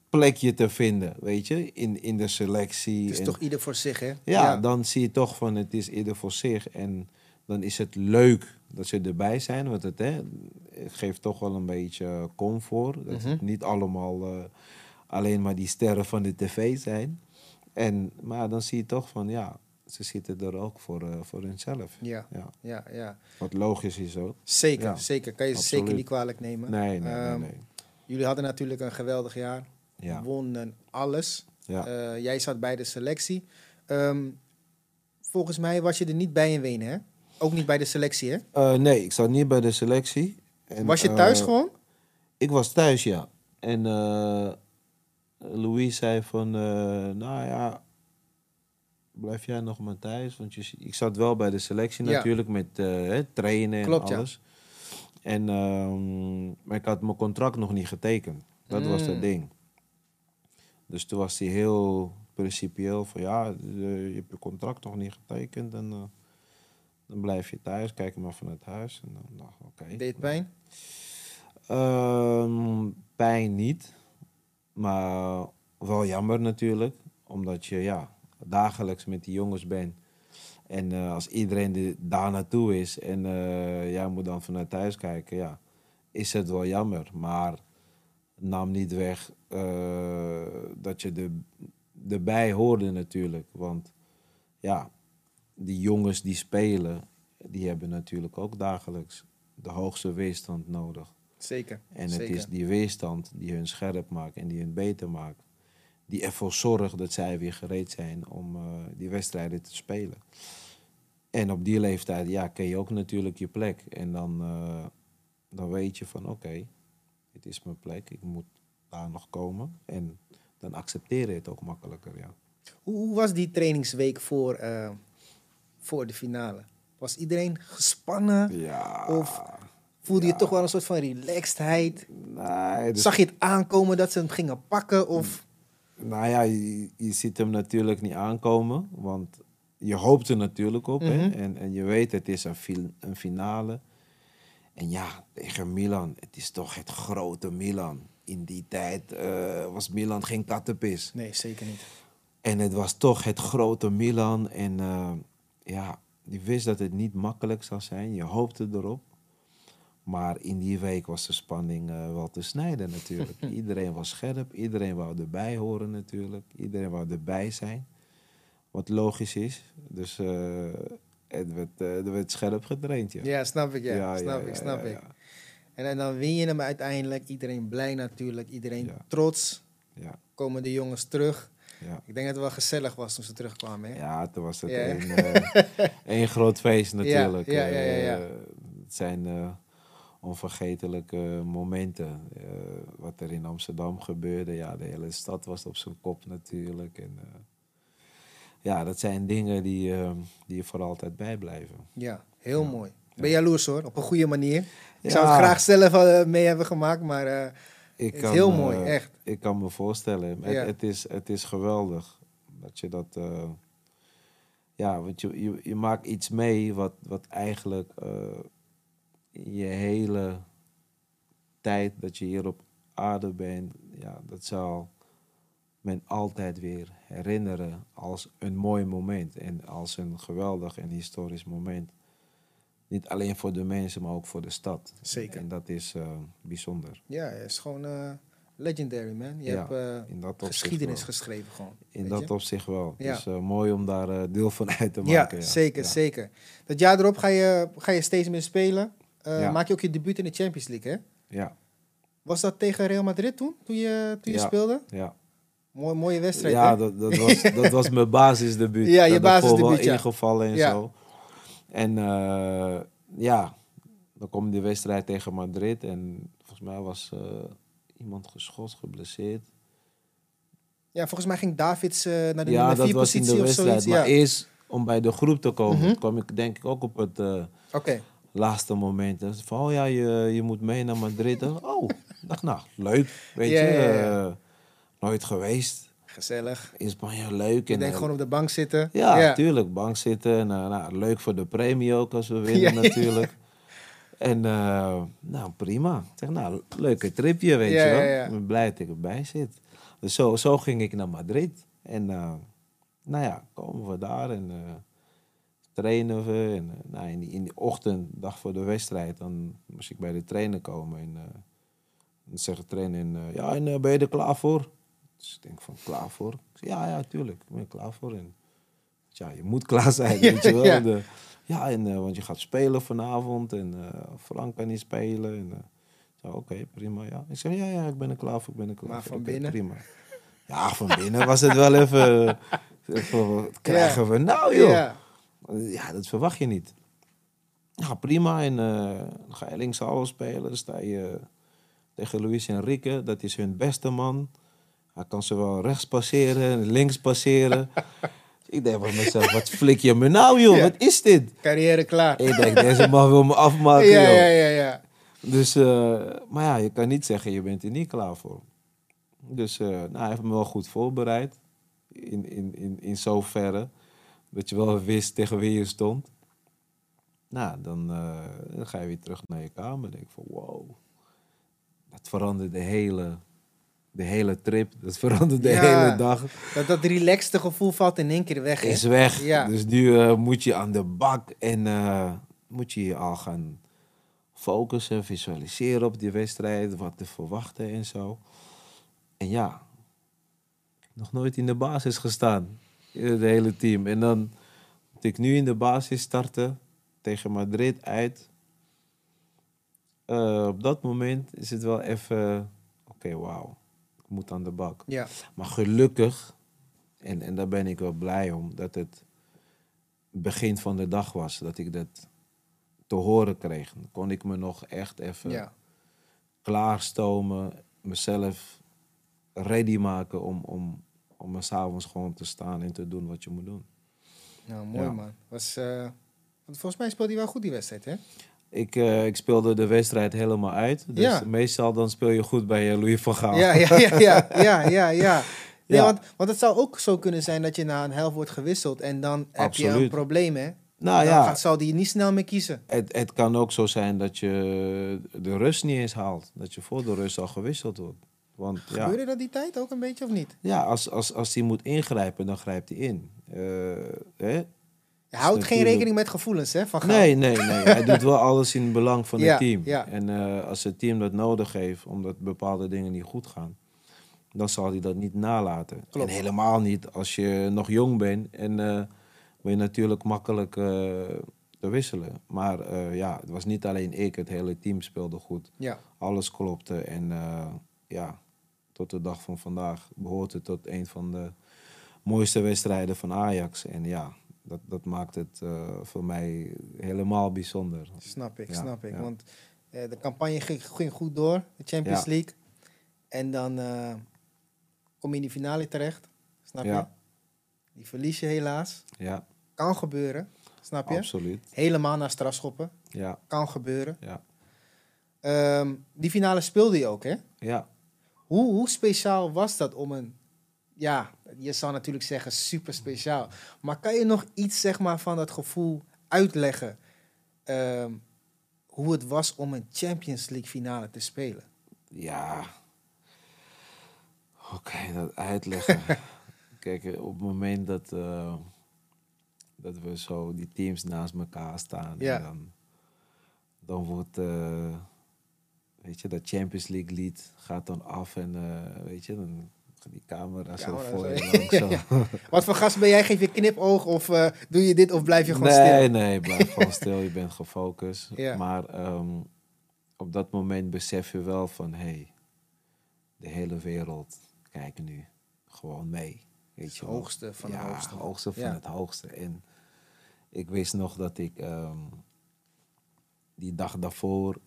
plekje te vinden, weet je, in, in de selectie. Het is En- toch ieder voor zich, hè? ja, dan zie je toch van het is ieder voor zich. En dan is het leuk dat ze erbij zijn. Want het, hè, het geeft toch wel een beetje comfort. Dat Mhm. het niet allemaal eh, alleen maar die sterren van de tv zijn. En, maar dan zie je toch van ja, ze zitten er ook voor, eh, voor hunzelf. Ja, Ja. ja, ja. Wat logisch is ook. Zeker, Ja, zeker. Kan je ze absoluut. zeker niet kwalijk nemen. Nee, nee, Ehm, nee. nee. Jullie hadden natuurlijk een geweldig jaar. Ja. Wonnen alles. Ja. Eh, jij zat bij de selectie. Ehm, volgens mij was je er niet bij in Wenen, hè? Ook niet bij de selectie, hè? Eh, nee, ik zat niet bij de selectie. En, was je thuis eh, gewoon? Ik was thuis, ja. En Louis zei van, nou ja, blijf jij nog maar thuis? Want je, ik zat wel bij de selectie Ja. natuurlijk met trainen en Klopt, ja. En, ehm, maar ik had mijn contract nog niet getekend. Dat was Mm. het ding. Dus toen was hij heel principieel van, ja, eh, je hebt je contract nog niet getekend. Dan, eh, dan blijf je thuis, kijk maar vanuit huis. En dan dacht ik, oké. Deed pijn? Ehm, pijn niet, maar wel jammer natuurlijk, omdat je ja, dagelijks met die jongens bent. En eh, als iedereen er daar naartoe is en eh, jij moet dan vanuit thuis kijken, ja, is het wel jammer. Maar nam niet weg eh, dat je er, erbij hoorde natuurlijk. Want ja, die jongens die spelen, die hebben natuurlijk ook dagelijks de hoogste weerstand nodig. Zeker. En zeker. het is die weerstand die hun scherp maakt en die hun beter maakt. Die ervoor zorgt dat zij weer gereed zijn om eh, die wedstrijden te spelen. En op die leeftijd, ja, ken je ook natuurlijk je plek. En dan, eh, dan weet je van, oké, dit is mijn plek. Ik moet daar nog komen. En dan accepteer je het ook makkelijker, ja. Hoe, was die trainingsweek voor, eh, voor de finale? Was iedereen gespannen? Ja. Of voelde je toch wel een soort van relaxedheid? Nee, dus- Zag je het aankomen dat ze hem gingen pakken? Of... Nou ja, je, je ziet hem natuurlijk niet aankomen, want je hoopt er natuurlijk op. hè? Mhm. En, en je weet, het is een, een finale. En ja, tegen Milan, het is toch het grote Milan. In die tijd eh, was Milan geen kattenpis. Nee, zeker niet. En het was toch het grote Milan. En eh, ja, je wist dat het niet makkelijk zou zijn. Je hoopte erop. Maar in die week was de spanning eh, wel te snijden natuurlijk. iedereen was scherp. Iedereen wou erbij horen natuurlijk. Iedereen wou erbij zijn. Wat logisch is. Dus eh, het werd, eh, er werd scherp getraind. Ja, Ja, snap ik, ja. Ja, snap ja, ik, snap ik. En, en dan win je hem uiteindelijk. Iedereen blij natuurlijk. Iedereen trots. Ja, Komen de jongens terug. ja. Ik denk dat het wel gezellig was toen ze terugkwamen. Hè? Ja, toen was het Ja. één groot feest natuurlijk. ja, ja, ja, ja. Het zijn onvergetelijke momenten. Eh, wat er in Amsterdam gebeurde. Ja, de hele stad was op zijn kop natuurlijk. En, eh, ja, dat zijn dingen die, eh, die je voor altijd bijblijven. Ja, heel Ja. mooi. Ik ben jaloers hoor, op een goede manier. Ik Ja. zou het graag zelf eh, mee hebben gemaakt, maar Ik het is heel mooi, echt. Ik kan me voorstellen. Het, Ja. het, is, het is geweldig dat je dat. ja, want je, je, je maakt iets mee wat, wat eigenlijk je hele tijd dat je hier op aarde bent, ja, dat zal men altijd weer herinneren als een mooi moment en als een geweldig en historisch moment. Niet alleen voor de mensen, maar ook voor de stad. Zeker. En dat is eh, bijzonder. ja, het is gewoon eh, legendary man. Je Ja, hebt opzicht geschiedenis wel. geschreven gewoon. In dat je? opzicht wel. Ja. Dus mooi om daar deel van uit te maken. Ja, zeker, Ja. zeker. Dat jaar erop ga je, ga je steeds meer spelen. Eh, Ja. Maak je ook je debuut in de Champions League, hè? Ja, Was dat tegen Real Madrid toen, toen je, toen je Ja. speelde? ja. Mooi, mooie wedstrijd, ja hè? dat, dat, was, dat was mijn basisdebuut. Ja, je basisdebuut, ja. ingevallen en zo. En eh, ja, dan komt die wedstrijd tegen Madrid en volgens mij was eh, iemand geschot, geblesseerd. Ja, volgens mij ging Davids naar de ja, nummer dat 4 was in positie de of wedstrijd. zoiets. Maar Ja. eerst om bij de groep te komen, Mhm. kwam ik denk ik ook op het Oké, laatste moment. Dus Van, oh ja, je, je moet mee naar Madrid. oh, dacht nou, leuk, weet Ja, je. ja, eh, nooit geweest. gezellig. In Spanje leuk. Je en, denkt eh, gewoon op de bank zitten. Ja, tuurlijk. Bank zitten. En, eh, nou, leuk voor de premie ook als we winnen natuurlijk. En nou, prima. Ik zeg, nou, leuke tripje, weet je wel. Ik ben blij dat ik erbij zit. Dus zo, zo ging ik naar Madrid. En nou ja, komen we daar en trainen we. En eh, nou, in, die, in die ochtend, dag voor de wedstrijd, dan moest ik bij de trainer komen. En eh, dan zegt de trainer, en, eh, ja, en ben je er klaar voor? Dus ik denk van, klaar voor? Zeg, ja, ja, tuurlijk, ik ben er klaar voor. En, ja, je moet klaar zijn, Ja, weet je wel. ja. En, ja, en, want je gaat spelen vanavond en Frank kan niet spelen. En, zei, oké, prima, ja. Ik zeg, ja, ja, ik ben er klaar voor, ik ben er klaar Maar voor. van binnen? Prima. Ja, van binnen was het wel even... even wat krijgen we nou, joh? Ja. Dat verwacht je niet. Ja, prima. En eh, dan ga je linkshalve spelen. Dan sta je tegen Luis Enrique. Dat is hun beste man. Hij kan zowel rechts passeren, links passeren. ik denk bij mezelf, wat flik je me nou, joh? Ja. Wat is dit? Carrière klaar. Ik denk, deze man wil me afmaken, ja, joh. ja, ja, ja. Dus, eh, maar ja, je kan niet zeggen, je bent er niet klaar voor. Dus eh, nou, hij heeft me wel goed voorbereid. In, in, in, in zoverre dat je wel wist tegen wie je stond. Nou, dan, eh, dan ga je weer terug naar je kamer. denk ik van, wow. Dat verandert de hele, de hele trip. Dat verandert de Ja. hele dag. Dat, dat relaxte gevoel valt in één keer weg, hè? Is weg. Ja. Dus nu eh, moet je aan de bak en eh, moet je je al gaan focussen, visualiseren op die wedstrijd, wat te verwachten en zo. En ja, nog nooit in de basis gestaan, het hele team. En dan moet ik nu in de basis starten tegen Madrid uit. Eh, op dat moment is het wel even, oké, wauw, ik moet aan de bak. Ja. Maar gelukkig, en, en daar ben ik wel blij om, dat het begin van de dag was. Dat ik dat te horen kreeg. Dan kon ik me nog echt even ja. klaarstomen, mezelf ready maken om, om, om er s'avonds gewoon te staan en te doen wat je moet doen. Nou, mooi Ja. man. Was, eh, volgens mij speelde hij wel goed die wedstrijd, hè? Ik, eh, ik speelde de wedstrijd helemaal uit. Dus Ja. meestal dan speel je goed bij eh, Louis van Gaal. Ja, ja, ja, ja, ja, ja. ja. Nee, want, want het zou ook zo kunnen zijn dat je na een helft wordt gewisseld en dan heb je een probleem, hè? Nou dan ja, gaat, zal die niet snel meer kiezen. Het, het kan ook zo zijn dat je de rust niet eens haalt. Dat je voor de rust al gewisseld wordt. Want ja, Gebeurde dat die tijd ook een beetje of niet? ja als, als, als hij moet ingrijpen, dan grijpt hij in. Eh, hè? Je houdt geen natuurlijk- rekening met gevoelens, hè? Van Gaal. Nee, nee, nee. Hij doet wel alles in het belang van Ja, het team. ja. En eh, als het team dat nodig heeft, omdat bepaalde dingen niet goed gaan, dan zal hij dat niet nalaten. Klopt. En helemaal niet als je nog jong bent en eh ben je natuurlijk makkelijk eh, te wisselen. Maar eh, ja, het was niet alleen ik, het hele team speelde goed. Ja, Alles klopte en eh, ja, tot de dag van vandaag behoort het tot een van de mooiste wedstrijden van Ajax. En ja, dat, dat maakt het eh, voor mij helemaal bijzonder. snap ik, Ja, snap ik. ja. Want eh, de campagne ging, ging goed door, de Champions Ja. League. En dan eh, kom je in die finale terecht, snap je? Die verlies je helaas. Ja, Kan gebeuren, snap je? absoluut. Helemaal naar strafschoppen, Ja, kan gebeuren. ja, Ehm, die finale speelde je ook, hè? ja. Hoe, hoe speciaal was dat om een... Ja, je zou natuurlijk zeggen super speciaal. Maar kan je nog iets zeg maar, van dat gevoel uitleggen? ehm, hoe het was om een Champions League finale te spelen? Ja. Oké, dat uitleggen. Kijk, eh, op het moment dat, eh, dat we zo die teams naast elkaar staan, Ja. en dan, dan wordt, eh, weet je, dat Champions League lied gaat dan af en, eh, weet je, dan die camera zo voor je langs. zo. Wat voor gast ben jij? Geef je knipoog of eh, doe je dit of blijf je gewoon nee, stil? nee, blijf gewoon stil. Je bent gefocust. Ja. Maar ehm, op dat moment besef je wel van... hé, hey, de hele wereld kijkt nu gewoon mee. Weet Het je wel. hoogste van ja, het hoogste. hoogste van het hoogste. En ik wist nog dat ik... ehm, die dag daarvoor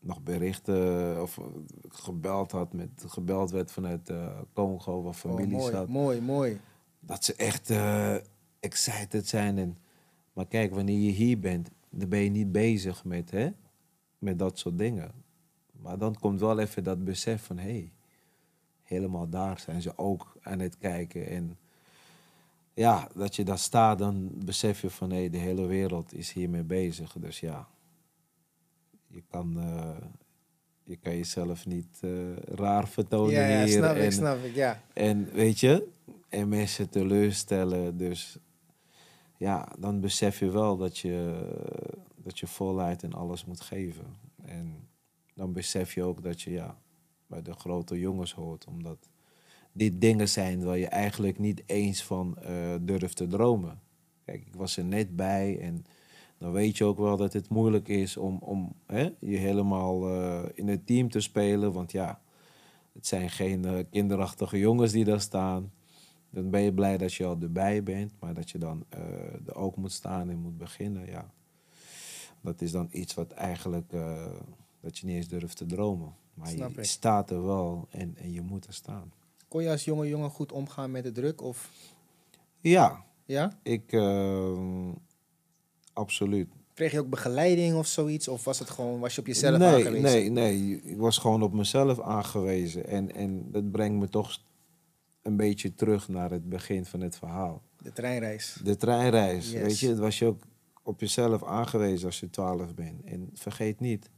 nog berichten of gebeld had met gebeld werd vanuit uh, Congo waar familie oh, mooi, zat. Mooi, mooi. Dat ze echt uh, excited zijn. En, maar kijk, wanneer je hier bent, dan ben je niet bezig met, hè, met dat soort dingen. Maar dan komt wel even dat besef van hé, hey, helemaal daar zijn ze ook aan het kijken. En ja, dat je daar staat, dan besef je van hé, hey, de hele wereld is hiermee bezig. Dus ja, je kan, uh, je kan jezelf niet uh, raar vertonen ja, ja, hier. snap en, ik, snap ik, ja. En weet je, en mensen teleurstellen. Dus ja, dan besef je wel dat je, dat je voluit en alles moet geven. En dan besef je ook dat je ja, bij de grote jongens hoort. Omdat dit dingen zijn waar je eigenlijk niet eens van uh, durft te dromen. Kijk, ik was er net bij en dan weet je ook wel dat het moeilijk is om, om hè, je helemaal uh, in het team te spelen. Want ja, het zijn geen uh, kinderachtige jongens die daar staan. Dan ben je blij dat je al erbij bent, maar dat je dan uh, er ook moet staan en moet beginnen. Ja. Dat is dan iets wat eigenlijk dat je niet eens durft te dromen. Maar Snap je ik. staat er wel en, en je moet er staan. Kon je als jonge jongen goed omgaan met de druk? Of? Ja, Ja? ik uh, absoluut. Kreeg je ook begeleiding of zoiets? Of was het gewoon, was je op jezelf nee, aangewezen? Nee, nee, ik was gewoon op mezelf aangewezen. En, en dat brengt me toch een beetje terug naar het begin van het verhaal. De treinreis. De treinreis, Yes. weet je, het was je ook op jezelf aangewezen als je 12 bent. En vergeet niet,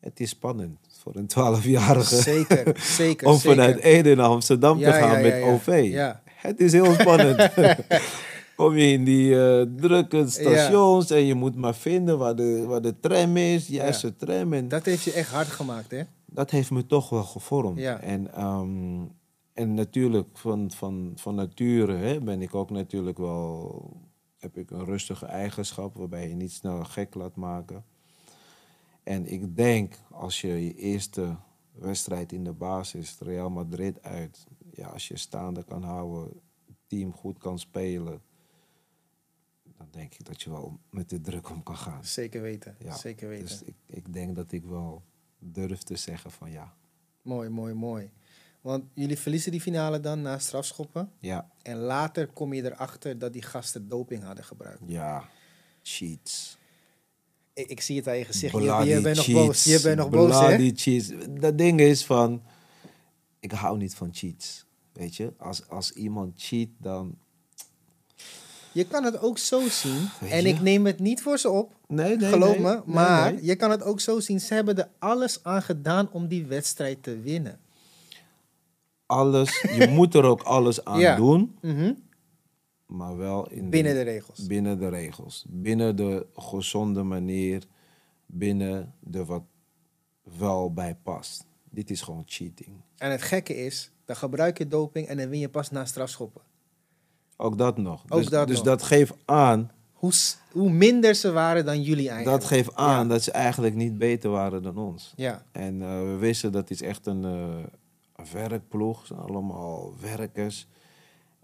het is spannend voor een 12-jarige Zeker, zeker. om vanuit Ede naar Amsterdam Ja, te gaan ja, ja, met. OV. Het is heel spannend. Kom je in die eh, drukke stations en je moet maar vinden waar de, waar de tram is, de juiste tram. En Dat heeft je echt hard gemaakt, hè? dat heeft me toch wel gevormd. Ja. En, ehm, en natuurlijk, van, van, van nature hè, ben ik ook natuurlijk wel... heb ik een rustige eigenschap waarbij je niet snel gek laat maken. En ik denk, als je je eerste wedstrijd in de basis, Real Madrid uit... Ja, als je staande kan houden, het team goed kan spelen... dan denk ik dat je wel met de druk om kan gaan. Zeker weten. Ja, Zeker weten. Dus ik, ik denk dat ik wel durf te zeggen van ja. Mooi, mooi, mooi. Want jullie verliezen die finale dan na strafschoppen. Ja, En later kom je erachter dat die gasten doping hadden gebruikt. ja. Cheats. Ik, ik zie het aan je gezicht. Je, Bloody je bent nog boos. Je bent nog boos, hè? Bloody cheats. Dat ding is van, ik hou niet van cheats. Weet je, als, als iemand cheat, dan... Je kan het ook zo zien. En ik neem het niet voor ze op. Nee, nee, geloof nee. me. Maar je kan het ook zo zien. Ze hebben er alles aan gedaan om die wedstrijd te winnen. Alles, je moet er ook alles aan Ja. doen, Mhm. maar wel in Binnen de regels. binnen de regels. Binnen de gezonde manier, binnen de wat wel bij past. Dit is gewoon cheating. En het gekke is, dan gebruik je doping en dan win je pas na strafschoppen. Ook dat nog. Ook dus dat dus nog. dat geeft aan, Hoe, hoe minder ze waren dan jullie eigenlijk. dat geeft aan Ja. dat ze eigenlijk niet beter waren dan ons. Ja, En eh, we wisten dat is echt een, een werkploeg. Zijn allemaal werkers.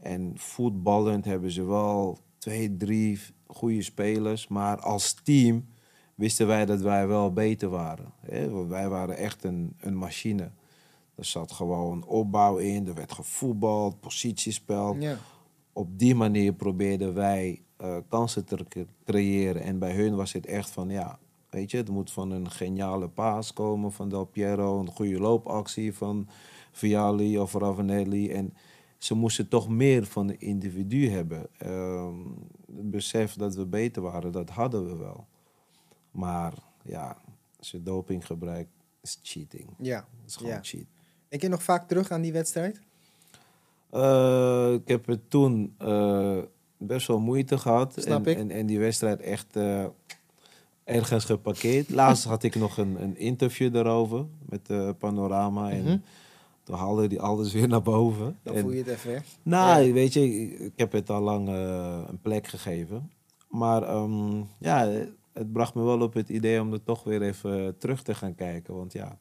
En voetballend hebben ze wel twee, drie goede spelers. Maar als team wisten wij dat wij wel beter waren. Hè? Want wij waren echt een, een machine. Er zat gewoon opbouw in, er werd gevoetbald, positiespel. ja. Op die manier probeerden wij eh, kansen te cre- creëren. En bij hun was het echt van, ja, weet je, het moet van een geniale paas komen van Del Piero, een goede loopactie van Vialli of Ravanelli. En ze moesten toch meer van de individu hebben. Ehm, het besef dat we beter waren, dat hadden we wel. Maar ja, als je doping gebruikt, is cheating. ja. Is gewoon Ja. cheat. Ik keer nog vaak terug aan die wedstrijd. Eh, ik heb het toen eh, best wel moeite gehad. Snap en, ik. En, en die wedstrijd echt eh, ergens geparkeerd. Laatst had ik nog een, een interview daarover met Panorama. En Mhm. toen haalde die alles weer naar boven. Dan En- voel je het even, hè? nou, Ja. weet je, ik, ik heb het al lang een plek gegeven. Maar ehm, ja, het bracht me wel op het idee om er toch weer even terug te gaan kijken. Want ja,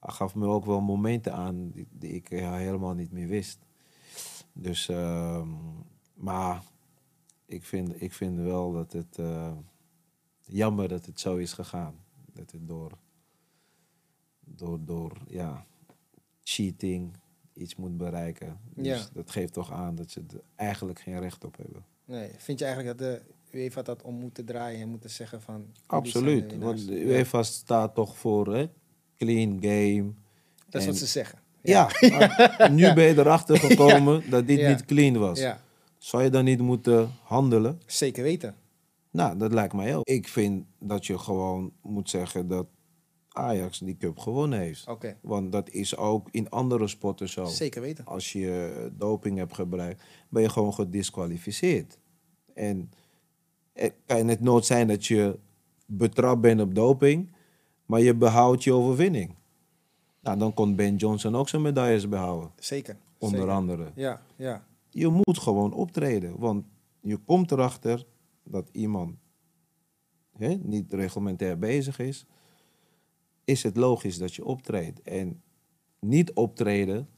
gaf me ook wel momenten aan die, die ik helemaal niet meer wist. Dus, ehm, maar ik vind, ik vind wel dat het eh, jammer dat het zo is gegaan. dat het door, door, door ja, cheating iets moet bereiken. Dus Ja. dat geeft toch aan dat ze er eigenlijk geen recht op hebben. Nee, vind je eigenlijk dat de UEFA dat om moeten draaien en moeten zeggen van... Absoluut, want de UEFA staat toch voor hè, clean game. Dat is en- wat ze zeggen. Ja, maar nu ben je erachter gekomen dat dit niet clean was. Zou je dan niet moeten handelen? zeker weten. Nou, dat lijkt mij ook. Ik vind dat je gewoon moet zeggen dat Ajax die cup gewonnen heeft. Want dat is ook in andere sporten zo. zeker weten. Als je doping hebt gebruikt, ben je gewoon gedisqualificeerd. En het kan het nooit zijn dat je betrapt bent op doping, maar je behoudt je overwinning. Nou, dan kon Ben Johnson ook zijn medailles behouden, Zeker. onder zeker. andere. Ja, ja. Je moet gewoon optreden, want je komt erachter dat iemand hè, niet reglementair bezig is. Is het logisch dat je optreedt? En niet optreden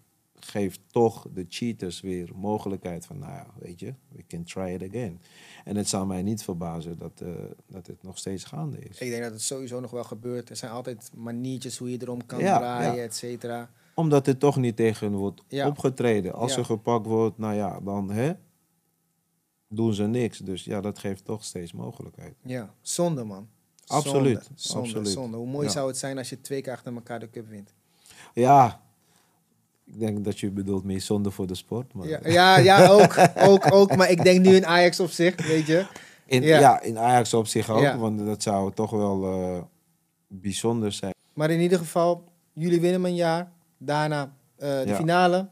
geeft toch de cheaters weer mogelijkheid van, nou ja, weet je, we can try it again. En het zou mij niet verbazen dat, eh, dat het nog steeds gaande is. Ik denk dat het sowieso nog wel gebeurt. Er zijn altijd maniertjes hoe je erom kan Ja, draaien, ja. et cetera. Omdat er toch niet tegen wordt Ja. opgetreden. Als er gepakt wordt, nou ja, dan hè, doen ze niks. Dus ja, dat geeft toch steeds mogelijkheid. Ja, zonde man. Absoluut, Zonde, zonde, absoluut. zonde. Hoe mooi zou het zijn als je twee keer achter elkaar de cup wint? Ja, ik denk dat je bedoelt meer zonde voor de sport. Maar Ja, ja, ja ook, ook, ook. Maar ik denk nu in Ajax op zich, weet je. in, ja. ja. in Ajax op zich ook, Ja. want dat zou toch wel eh, bijzonder zijn. Maar in ieder geval, jullie winnen een jaar. Daarna eh, de Ja. finale.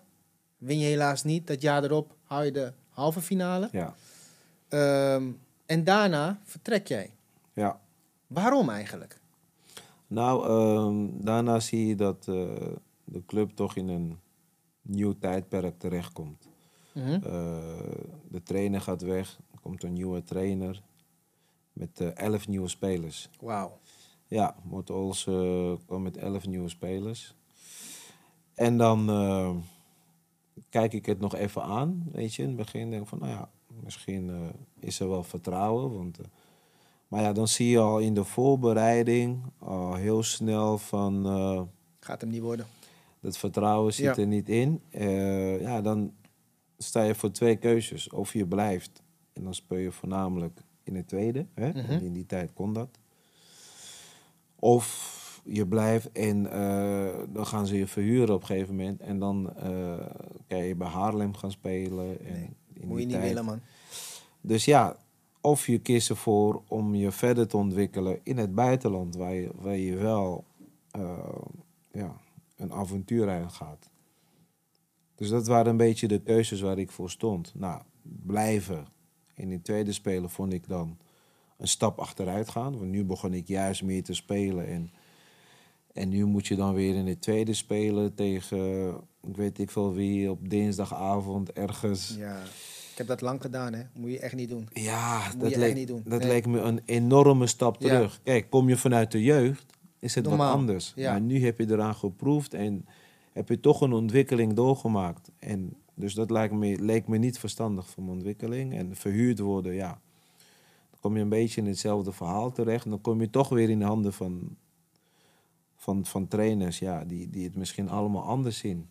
Win je helaas niet. Dat jaar erop hou je de halve finale. Ja, Ehm, en daarna vertrek jij. ja. Waarom eigenlijk? Nou, ehm, daarna zie je dat eh, de club toch in een nieuw tijdperk terechtkomt. Mhm. Eh, de trainer gaat weg, er komt een nieuwe trainer met eh, elf nieuwe spelers. Wauw. Ja, Mort Ols eh, kwam met elf nieuwe spelers. En dan eh, kijk ik het nog even aan, weet je. In het begin denk ik van, nou ja, misschien eh, is er wel vertrouwen. Want, eh, maar ja, dan zie je al in de voorbereiding al heel snel van... eh, Gaat hem niet worden. Dat vertrouwen zit Ja. er niet in. Eh, ja, dan sta je voor twee keuzes. Of je blijft en dan speel je voornamelijk in het tweede. Hè? Mhm. In die tijd kon dat. Of je blijft en eh, dan gaan ze je verhuren op een gegeven moment. En dan eh, kan je bij Haarlem gaan spelen. En Nee, in Moet die je niet tijd- willen, man. Dus ja, of je kiest ervoor om je verder te ontwikkelen in het buitenland, waar je, waar je wel ja, een avontuur aan gaat. Dus dat waren een beetje de keuzes waar ik voor stond. Nou, blijven. In die tweede spelen vond ik dan een stap achteruit gaan. Want nu begon ik juist meer te spelen. En, en nu moet je dan weer in het tweede spelen tegen, ik weet ik veel wie, op dinsdagavond ergens. Ja. Ik heb dat lang gedaan, hè. Moet je echt niet doen. Ja, Moet dat, je echt leek, niet doen. dat Nee. leek me een enorme stap Ja. terug. Kijk, kom je vanuit de jeugd, is het Normaal, wat anders. ja. Maar nu heb je eraan geproefd en heb je toch een ontwikkeling doorgemaakt. En dus dat lijkt me, leek me niet verstandig voor mijn ontwikkeling. En verhuurd worden, ja. Dan kom je een beetje in hetzelfde verhaal terecht. En dan kom je toch weer in de handen van, van, van trainers, ja, die, die het misschien allemaal anders zien.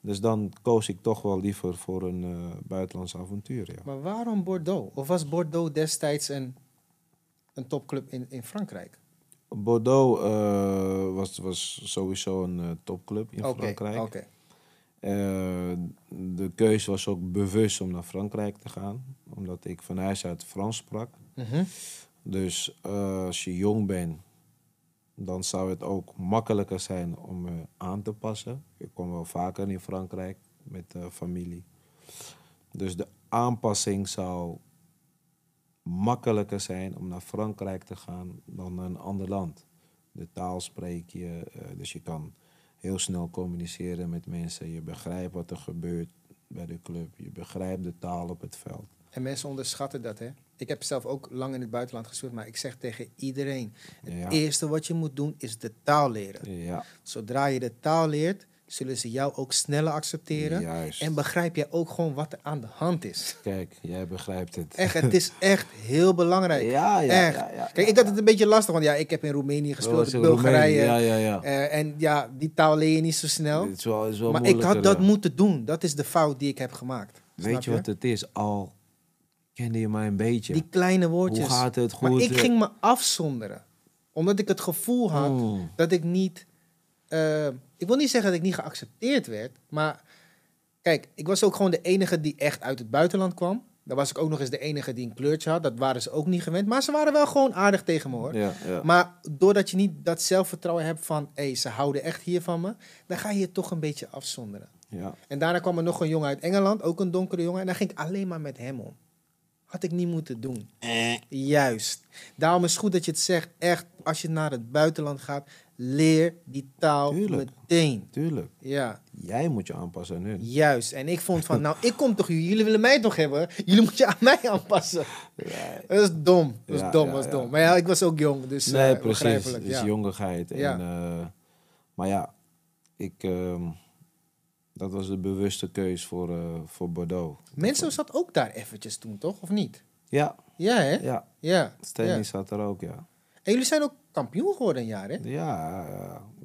Dus dan koos ik toch wel liever voor een eh buitenlands avontuur, ja. Maar waarom Bordeaux? Of was Bordeaux destijds een, een topclub in, in Frankrijk? Bordeaux eh, was, was sowieso een eh, topclub in Frankrijk. Eh, de keuze was ook bewust om naar Frankrijk te gaan, omdat ik van huis uit Frans sprak. Mhm. Dus als je jong bent, dan zou het ook makkelijker zijn om me aan te passen. Ik kom wel vaker in Frankrijk met familie. Dus de aanpassing zou makkelijker zijn om naar Frankrijk te gaan dan naar een ander land. De taal spreek je, eh, dus je kan heel snel communiceren met mensen. Je begrijpt wat er gebeurt bij de club. Je begrijpt de taal op het veld. En mensen onderschatten dat, hè. Ik heb zelf ook lang in het buitenland gespeeld, maar ik zeg tegen iedereen... Het Ja. eerste wat je moet doen is de taal leren. Ja, Zodra je de taal leert, zullen ze jou ook sneller accepteren. Juist. En begrijp jij ook gewoon wat er aan de hand is. Kijk, jij begrijpt het. Echt, het is echt heel belangrijk. Ja, ja, echt. ja, ja, Kijk, ik had het een beetje lastig, want ja, ik heb in Roemenië gespeeld, in Bulgarije. Roemenië, Ja, ja, ja. Eh, en ja, die taal leer je niet zo snel. Is wel, het is wel Maar ik had dat moeten doen. Dat is de fout die ik heb gemaakt. Weet je wat het is? Al kende je maar een beetje. Die kleine woordjes. Hoe gaat het? Goed? Maar ik ging me afzonderen. Omdat ik het gevoel had Mm. dat ik niet... eh, ik wil niet zeggen dat ik niet geaccepteerd werd. Maar kijk, ik was ook gewoon de enige die echt uit het buitenland kwam. Dan was ik ook nog eens de enige die een kleurtje had. Dat waren ze ook niet gewend. Maar ze waren wel gewoon aardig tegen me hoor. Ja, ja. Maar doordat je niet dat zelfvertrouwen hebt van... hé, ze houden echt hier van me. Dan ga je je toch een beetje afzonderen. ja. En daarna kwam er nog een jongen uit Engeland, ook een donkere jongen. En dan ging ik alleen maar met hem om. Had ik niet moeten doen. Juist. Daarom is het goed dat je het zegt. Echt, als je naar het buitenland gaat, leer die taal Tuurlijk. meteen. Tuurlijk. Ja, Jij moet je aanpassen aan hun. juist. En ik vond van, nou, ik kom toch hier. Jullie willen mij toch hebben? Jullie moeten je aan mij aanpassen. Dat is dom. Dat is Ja, dom, ja, dat is ja. dom. Maar ja, ik was ook jong, dus Nee, eh, precies. Het is ja. jongigheid. En, Ja. eh, maar ja, ik, ehm, dat was de bewuste keus voor, eh, voor Bordeaux. Mensen zat ook daar eventjes toen, toch? Of niet? Ja, Ja, hè? ja. Ja. Stanley ja. zat er ook, ja. En jullie zijn ook kampioen geworden een jaar, hè? Ja,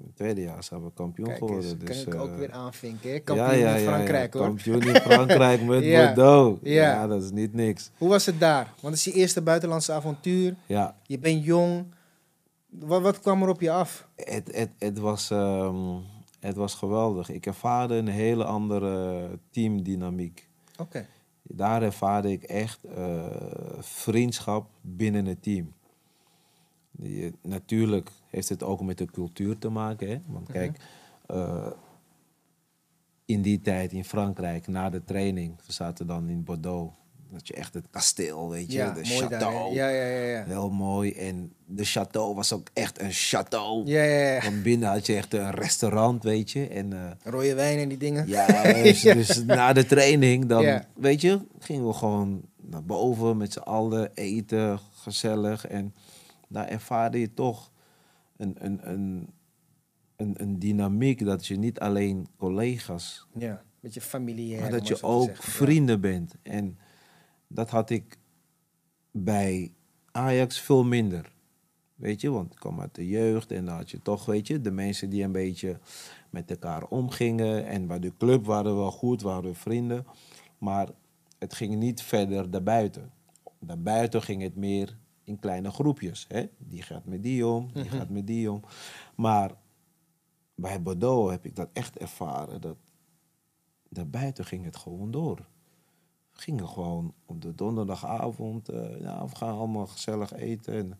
het tweede jaar zijn we kampioen Kijk eens, geworden. kan Dus, ik ook eh, weer aanvinken. hè? Kampioen ja, in Frankrijk, ja. hoor. Kampioen in Frankrijk met Bordeaux. ja. Ja. dat is niet niks. Hoe was het daar? Want het is je eerste buitenlandse avontuur. Ja, Je bent jong. Wat, wat kwam er op je af? het, het, het, was, ehm, het was geweldig. Ik ervaarde een hele andere teamdynamiek. Oké. Daar ervaarde ik echt eh, vriendschap binnen het team. Die, natuurlijk heeft het ook met de cultuur te maken. Hè? Want kijk, eh, in die tijd in Frankrijk, na de training, we zaten dan in Bordeaux. Dat je echt het kasteel, weet je, Ja, de mooi daar. château. Ja, ja, ja. Ja, Heel mooi. En de château was ook echt een château. ja, ja, ja. Want binnen had je echt een restaurant, weet je. En eh, Rode wijn en die dingen. ja, dus, dus na de training, dan, weet je, gingen we gewoon naar boven met z'n allen eten, gezellig. En daar ervaarde je toch een, een, een, een, een dynamiek dat je niet alleen collega's, Ja, beetje familiair. maar dat je ook zeggen. Ja. vrienden bent. En dat had ik bij Ajax veel minder. Weet je, want ik kwam uit de jeugd en dan had je toch, weet je, de mensen die een beetje met elkaar omgingen. En bij de club waren we wel goed, waren we vrienden. Maar het ging niet verder daarbuiten. Daarbuiten ging het meer in kleine groepjes. Hè? Die gaat met die om, die gaat met die om. Maar bij Bordeaux heb ik dat echt ervaren. Dat daarbuiten ging het gewoon door. We gingen gewoon op de donderdagavond, eh ja, we gaan allemaal gezellig eten. En,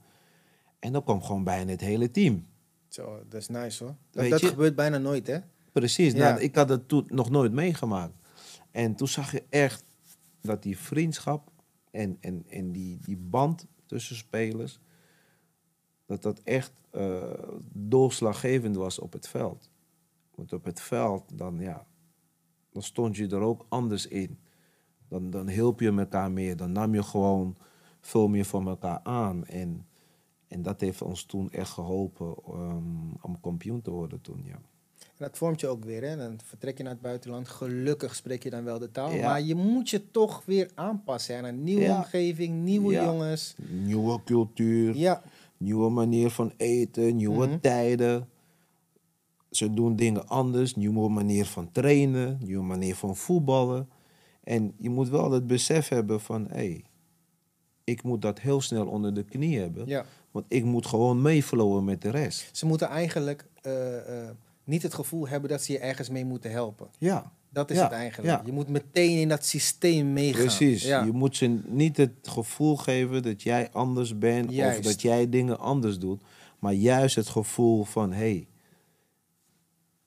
en dan kwam gewoon bijna het hele team. Zo, dat is nice hoor. Dat, dat gebeurt bijna nooit, hè? Precies, Ja. nou, ik had het toen nog nooit meegemaakt. En toen zag je echt dat die vriendschap en, en, en die, die band tussen spelers, dat dat echt eh, doorslaggevend was op het veld. Want op het veld, dan ja, dan stond je er ook anders in. Dan, dan hielp je elkaar meer, dan nam je gewoon veel meer van elkaar aan. En, en dat heeft ons toen echt geholpen ehm, om kampioen te worden toen, ja. Dat vormt je ook weer, hè? Dan vertrek je naar het buitenland. Gelukkig spreek je dan wel de taal. Ja. Maar je moet je toch weer aanpassen aan een nieuwe Ja. omgeving, nieuwe Ja. jongens. Nieuwe cultuur, Ja, nieuwe manier van eten, nieuwe Mhm. tijden. Ze doen dingen anders, nieuwe manier van trainen, nieuwe manier van voetballen. En je moet wel het besef hebben van, hé, hey, ik moet dat heel snel onder de knie hebben. ja. Want ik moet gewoon meeflowen met de rest. Ze moeten eigenlijk eh, eh, niet het gevoel hebben dat ze je ergens mee moeten helpen. Ja, Dat is Ja, het eigenlijk. ja. Je moet meteen in dat systeem meegaan. precies. Ja. Je moet ze niet het gevoel geven dat jij anders bent Juist. of dat jij dingen anders doet. Maar juist het gevoel van, hé, hey,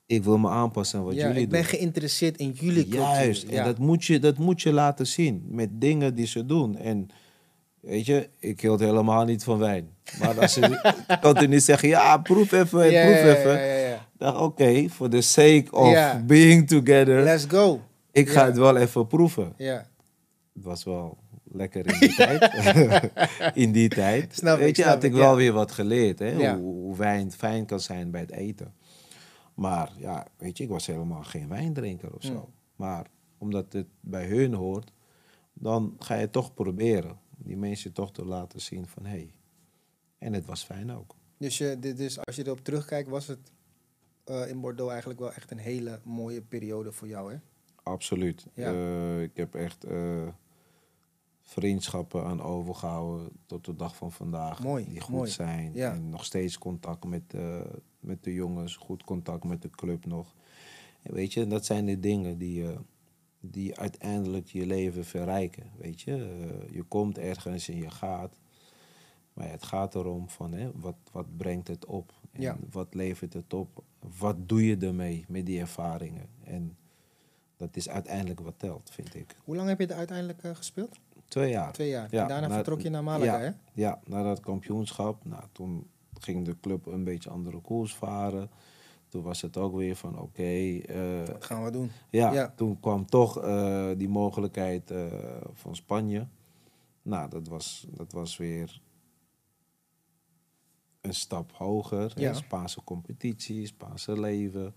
ik wil me aanpassen aan wat ja, jullie ik ben doen. geïnteresseerd in jullie cultuur. Juist, en dat moet, je, dat moet je laten zien met dingen die ze doen. En weet je, ik hield helemaal niet van wijn. Maar als ze niet zeggen, ja, proef even, Ja, proef even. ja, ja, ja. Dacht, oké, for the sake of being together, Let's go. ik ga het wel even proeven. Ja. Het was wel lekker in die tijd. in die tijd. Snap ik, Weet je, snap had ik ik, wel weer wat geleerd. Hè? Hoe, hoe wijn fijn kan zijn bij het eten. Maar ja, weet je, ik was helemaal geen wijndrinker of zo. Mm. Maar omdat het bij hun hoort, dan ga je toch proberen. Die mensen toch te laten zien van hé. Hey. En het was fijn ook. Dus, je, is, als je erop terugkijkt, was het eh, in Bordeaux eigenlijk wel echt een hele mooie periode voor jou, hè? Absoluut. Ja. Eh, ik heb echt eh, vriendschappen aan overgehouden tot de dag van vandaag. Mooi, Die goed mooi. zijn. Ja. En nog steeds contact met, met de jongens. Goed contact met de club nog. En weet je, dat zijn de dingen die, die uiteindelijk je leven verrijken. Weet je, je komt ergens en je gaat. Maar het gaat erom van hè, wat, wat brengt het op? En Ja. wat levert het op? Wat doe je ermee met die ervaringen? En dat is uiteindelijk wat telt, vind ik. Hoe lang heb je er uiteindelijk eh, gespeeld? Twee jaar. Twee jaar. Ja, en daarna na- vertrok je naar Malaga, ja, hè? Ja, na dat kampioenschap. Nou, toen ging de club een beetje andere koers varen. Toen was het ook weer van oké. eh, Wat gaan we doen? ja, Ja. toen kwam toch eh, die mogelijkheid van Spanje. Nou, dat was, dat was weer een stap hoger. Ja. Spaanse competitie, Spaanse leven.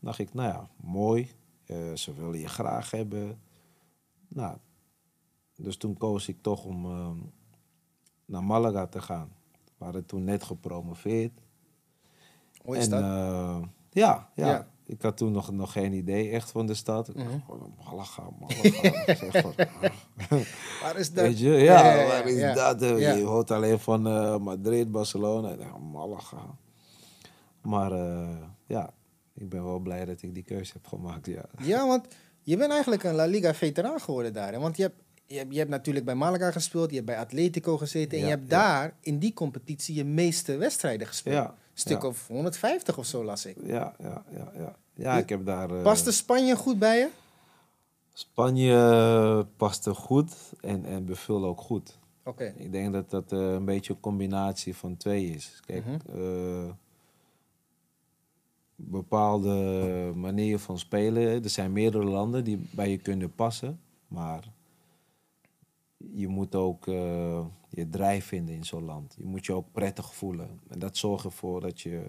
dacht ik, nou ja, mooi. Eh, ze willen je graag hebben. Nou, dus toen koos ik toch om eh, naar Malaga te gaan. We waren toen net gepromoveerd. Hoe is en, dat? eh, ja, ja, Ja. Ik had toen nog, nog geen idee echt van de stad. Mhm. gewoon, Malaga, Malaga. Zeg van, ah. Waar is dat? Weet je, ja, Ja, ja, ja, waar is ja. dat? eh? Je hoort alleen van eh, Madrid, Barcelona. Malaga. Maar eh, ja, ik ben wel blij dat ik die keuze heb gemaakt, ja. Ja, want je bent eigenlijk een La Liga veteraan geworden daar. Hè? Want je hebt, je, hebt, je hebt natuurlijk bij Malaga gespeeld, je hebt bij Atletico gezeten. En je hebt daar in die competitie je meeste wedstrijden gespeeld. Stuk ja. of 150 of zo las ik. Ja, ja, ja, ja. Ja, ik heb daar... eh, Paste Spanje goed bij je? Spanje paste goed en, en bevul ook goed. Oké. Ik denk dat dat eh, een beetje een combinatie van twee is. Kijk, Mhm. eh, bepaalde manieren van spelen. Er zijn meerdere landen die bij je kunnen passen. Maar je moet ook eh, je drijf vinden in zo'n land. Je moet je ook prettig voelen. En dat zorgt ervoor dat je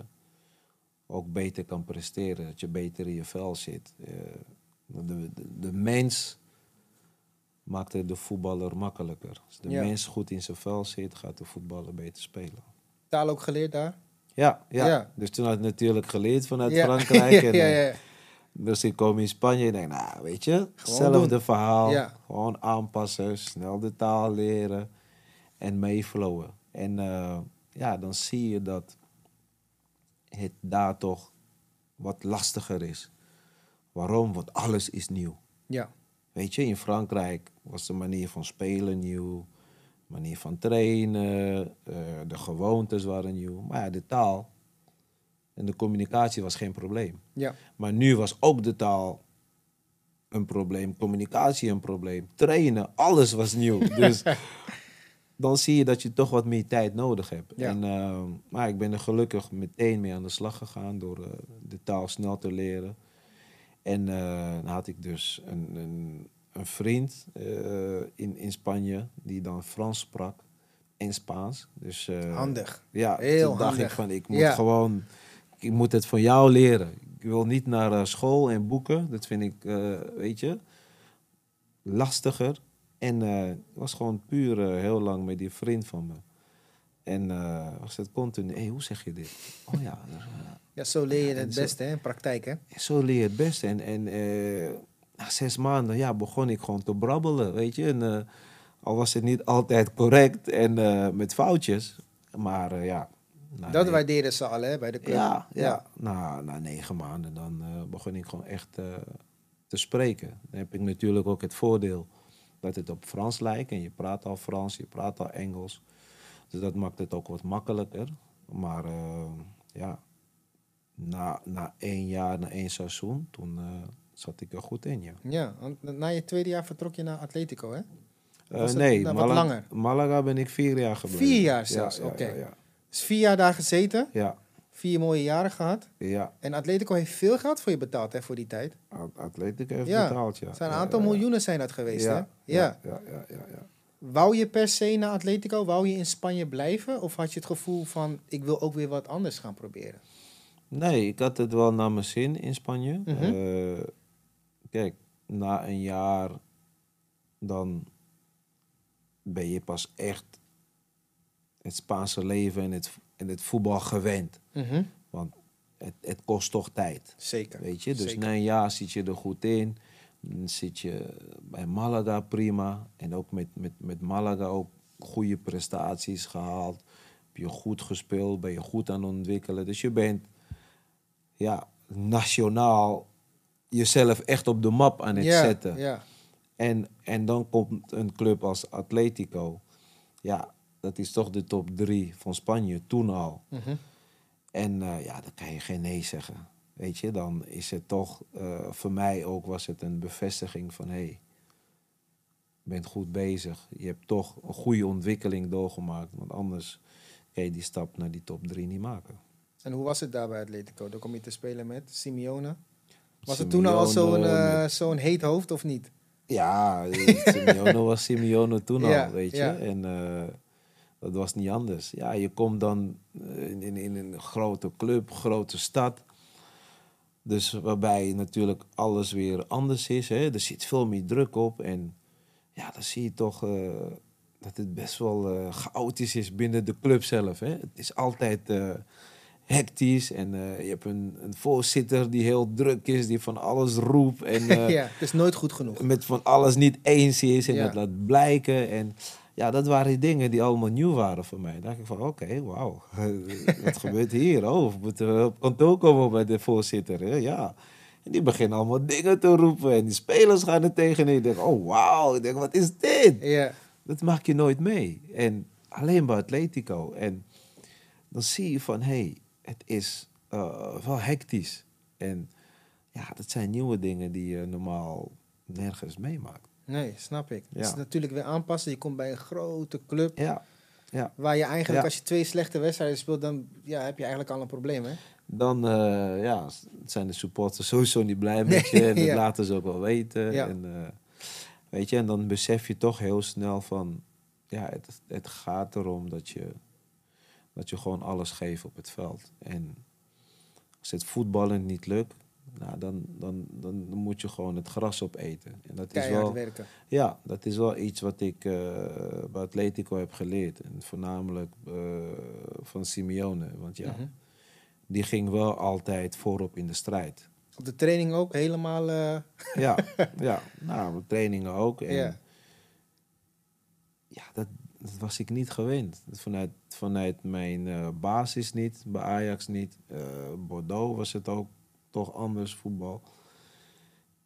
ook beter kan presteren. Dat je beter in je vel zit. Eh, de, de, de mens maakt het de voetballer makkelijker. Als de Ja. mens goed in zijn vel zit, gaat de voetballer beter spelen. Taal ook geleerd daar? Ja, ja. Ja. dus toen had ik natuurlijk geleerd vanuit Ja. Frankrijk. En, ja, eh. Dus ik kom in Spanje en denk, nou, weet je, hetzelfde verhaal. Gewoon aanpassen, snel de taal leren en meeflowen. En eh, ja, dan zie je dat het daar toch wat lastiger is. Waarom? Want alles is nieuw. ja. Weet je, in Frankrijk was de manier van spelen nieuw, de manier van trainen, eh, de gewoontes waren nieuw. Maar ja, de taal en de communicatie was geen probleem. ja. Maar nu was ook de taal een probleem, communicatie een probleem, trainen, alles was nieuw. Dus dan zie je dat je toch wat meer tijd nodig hebt. Ja. En, eh, maar ik ben er gelukkig meteen mee aan de slag gegaan door eh, de taal snel te leren. En eh, dan had ik dus een, een, een vriend eh, in, in Spanje die dan Frans sprak en Spaans. Dus, Handig. ja, Heel toen dacht handig. ik van ik moet Ja. gewoon, ik moet het van jou leren. Ik wil niet naar school en boeken. Dat vind ik, weet je, lastiger. En het was gewoon puur eh, heel lang met die vriend van me. En eh, was het continu, hé, hoe zeg je dit? Oh ja, eh, Ja, zo leer je het zo- beste hè, in praktijk, hè? zo leer je het best. En, en na zes maanden ja, begon ik gewoon te brabbelen, weet je. En, al was het niet altijd correct en met foutjes. Maar ja. Dat ne- waarderen ze al, hè, bij de club. Ja, ja. Na, na negen maanden dan begon ik gewoon echt te spreken. Dan heb ik natuurlijk ook het voordeel dat het op Frans lijkt. En je praat al Frans, je praat al Engels. Dus dat maakt het ook wat makkelijker. Maar eh, ja, na, na één jaar, na één seizoen, toen eh, zat ik er goed in, ja. Ja, want na je tweede jaar vertrok je naar Atletico, hè? Eh, nee, wat langer? Malaga ben ik vier jaar gebleven. Vier jaar Ja, zelfs, ja, oké. Ja, Dus vier jaar daar gezeten, ja, vier mooie jaren gehad. ja. En Atletico heeft veel geld voor je betaald, hè, voor die tijd. At- Atletico heeft Ja, betaald, ja. Het zijn een aantal ja, ja. miljoenen zijn dat geweest, hè? Ja, Ja. ja, ja, ja, ja, ja. Wou je per se naar Atletico? Wou je in Spanje blijven? Of had je het gevoel van, ik wil ook weer wat anders gaan proberen? Nee, ik had het wel naar mijn zin in Spanje. Mhm. Eh, kijk, na een jaar dan ben je pas echt het Spaanse leven en het, en het voetbal gewend. Mhm. Want het, het kost toch tijd. Zeker. Weet je, dus Zeker. na een jaar zit je er goed in. Dan zit je bij Malaga prima. En ook met, met, met Malaga ook goede prestaties gehaald. Heb je goed gespeeld, ben je goed aan het ontwikkelen. Dus je bent ja, nationaal jezelf echt op de map aan het zetten. Ja. En, en dan komt een club als Atletico. Ja, dat is toch de top drie van Spanje toen al. Mhm. En eh, ja, dan kan je geen nee zeggen. Weet je, dan is het toch, eh, voor mij ook was het een bevestiging van hé, hey, je bent goed bezig. Je hebt toch een goede ontwikkeling doorgemaakt. Want anders kan je die stap naar die top drie niet maken. En hoe was het daar bij Atletico? Dan kom je te spelen met Simeone. Was het toen al zo'n eh, met- zo'n heet hoofd of niet? Ja, Simeone was Simeone toen Ja, al, weet je. ja. En dat was niet anders. Ja, je komt dan eh, in, in, in een grote club, grote stad. Dus waarbij natuurlijk alles weer anders is. Hè? Er zit veel meer druk op. En ja, dan zie je toch eh, dat het best wel eh, chaotisch is binnen de club zelf. Hè? Het is altijd hectisch. En je hebt een, een voorzitter die heel druk is, die van alles roept. En, ja, het is nooit goed genoeg. met van alles niet eens is en Ja. dat laat blijken. En ja, dat waren die dingen die allemaal nieuw waren voor mij. Dan dacht ik van, oké, wauw, wat gebeurt hier? Oh, we moeten op kantoor komen bij de voorzitter. hè? Ja. En die beginnen allemaal dingen te roepen en die spelers gaan er tegenin. Ik denk, oh wauw, ik denk, wat is dit? Ja, Dat maak je nooit mee. En alleen bij Atletico. En dan zie je van, hé, hey, het is eh, wel hectisch. En ja, dat zijn nieuwe dingen die je normaal nergens meemaakt. Nee, snap ik. Het is natuurlijk weer aanpassen. Je komt bij een grote club Ja, ja. waar je eigenlijk Ja. als je twee slechte wedstrijden speelt, dan ja, heb je eigenlijk al een probleem, hè? Dan eh, ja, zijn de supporters sowieso niet blij met je. En dat laten ze ook wel weten. En, eh, weet je, en dan besef je toch heel snel van... Ja, het, het gaat erom dat je, dat je gewoon alles geeft op het veld. En als het voetballen niet lukt... Nou, dan, dan, dan moet je gewoon het gras opeten. En dat is wel, werken. Ja, dat is wel iets wat ik eh, bij Atletico heb geleerd. En voornamelijk eh, van Simeone. Want ja, Mhm. die ging wel altijd voorop in de strijd. Op de training ook helemaal. eh, Ja, ja. nou, mijn trainingen ook. En Ja. ja, dat, dat was ik niet gewend. Vanuit, vanuit mijn basis niet, bij Ajax niet. Bordeaux was het ook toch anders voetbal.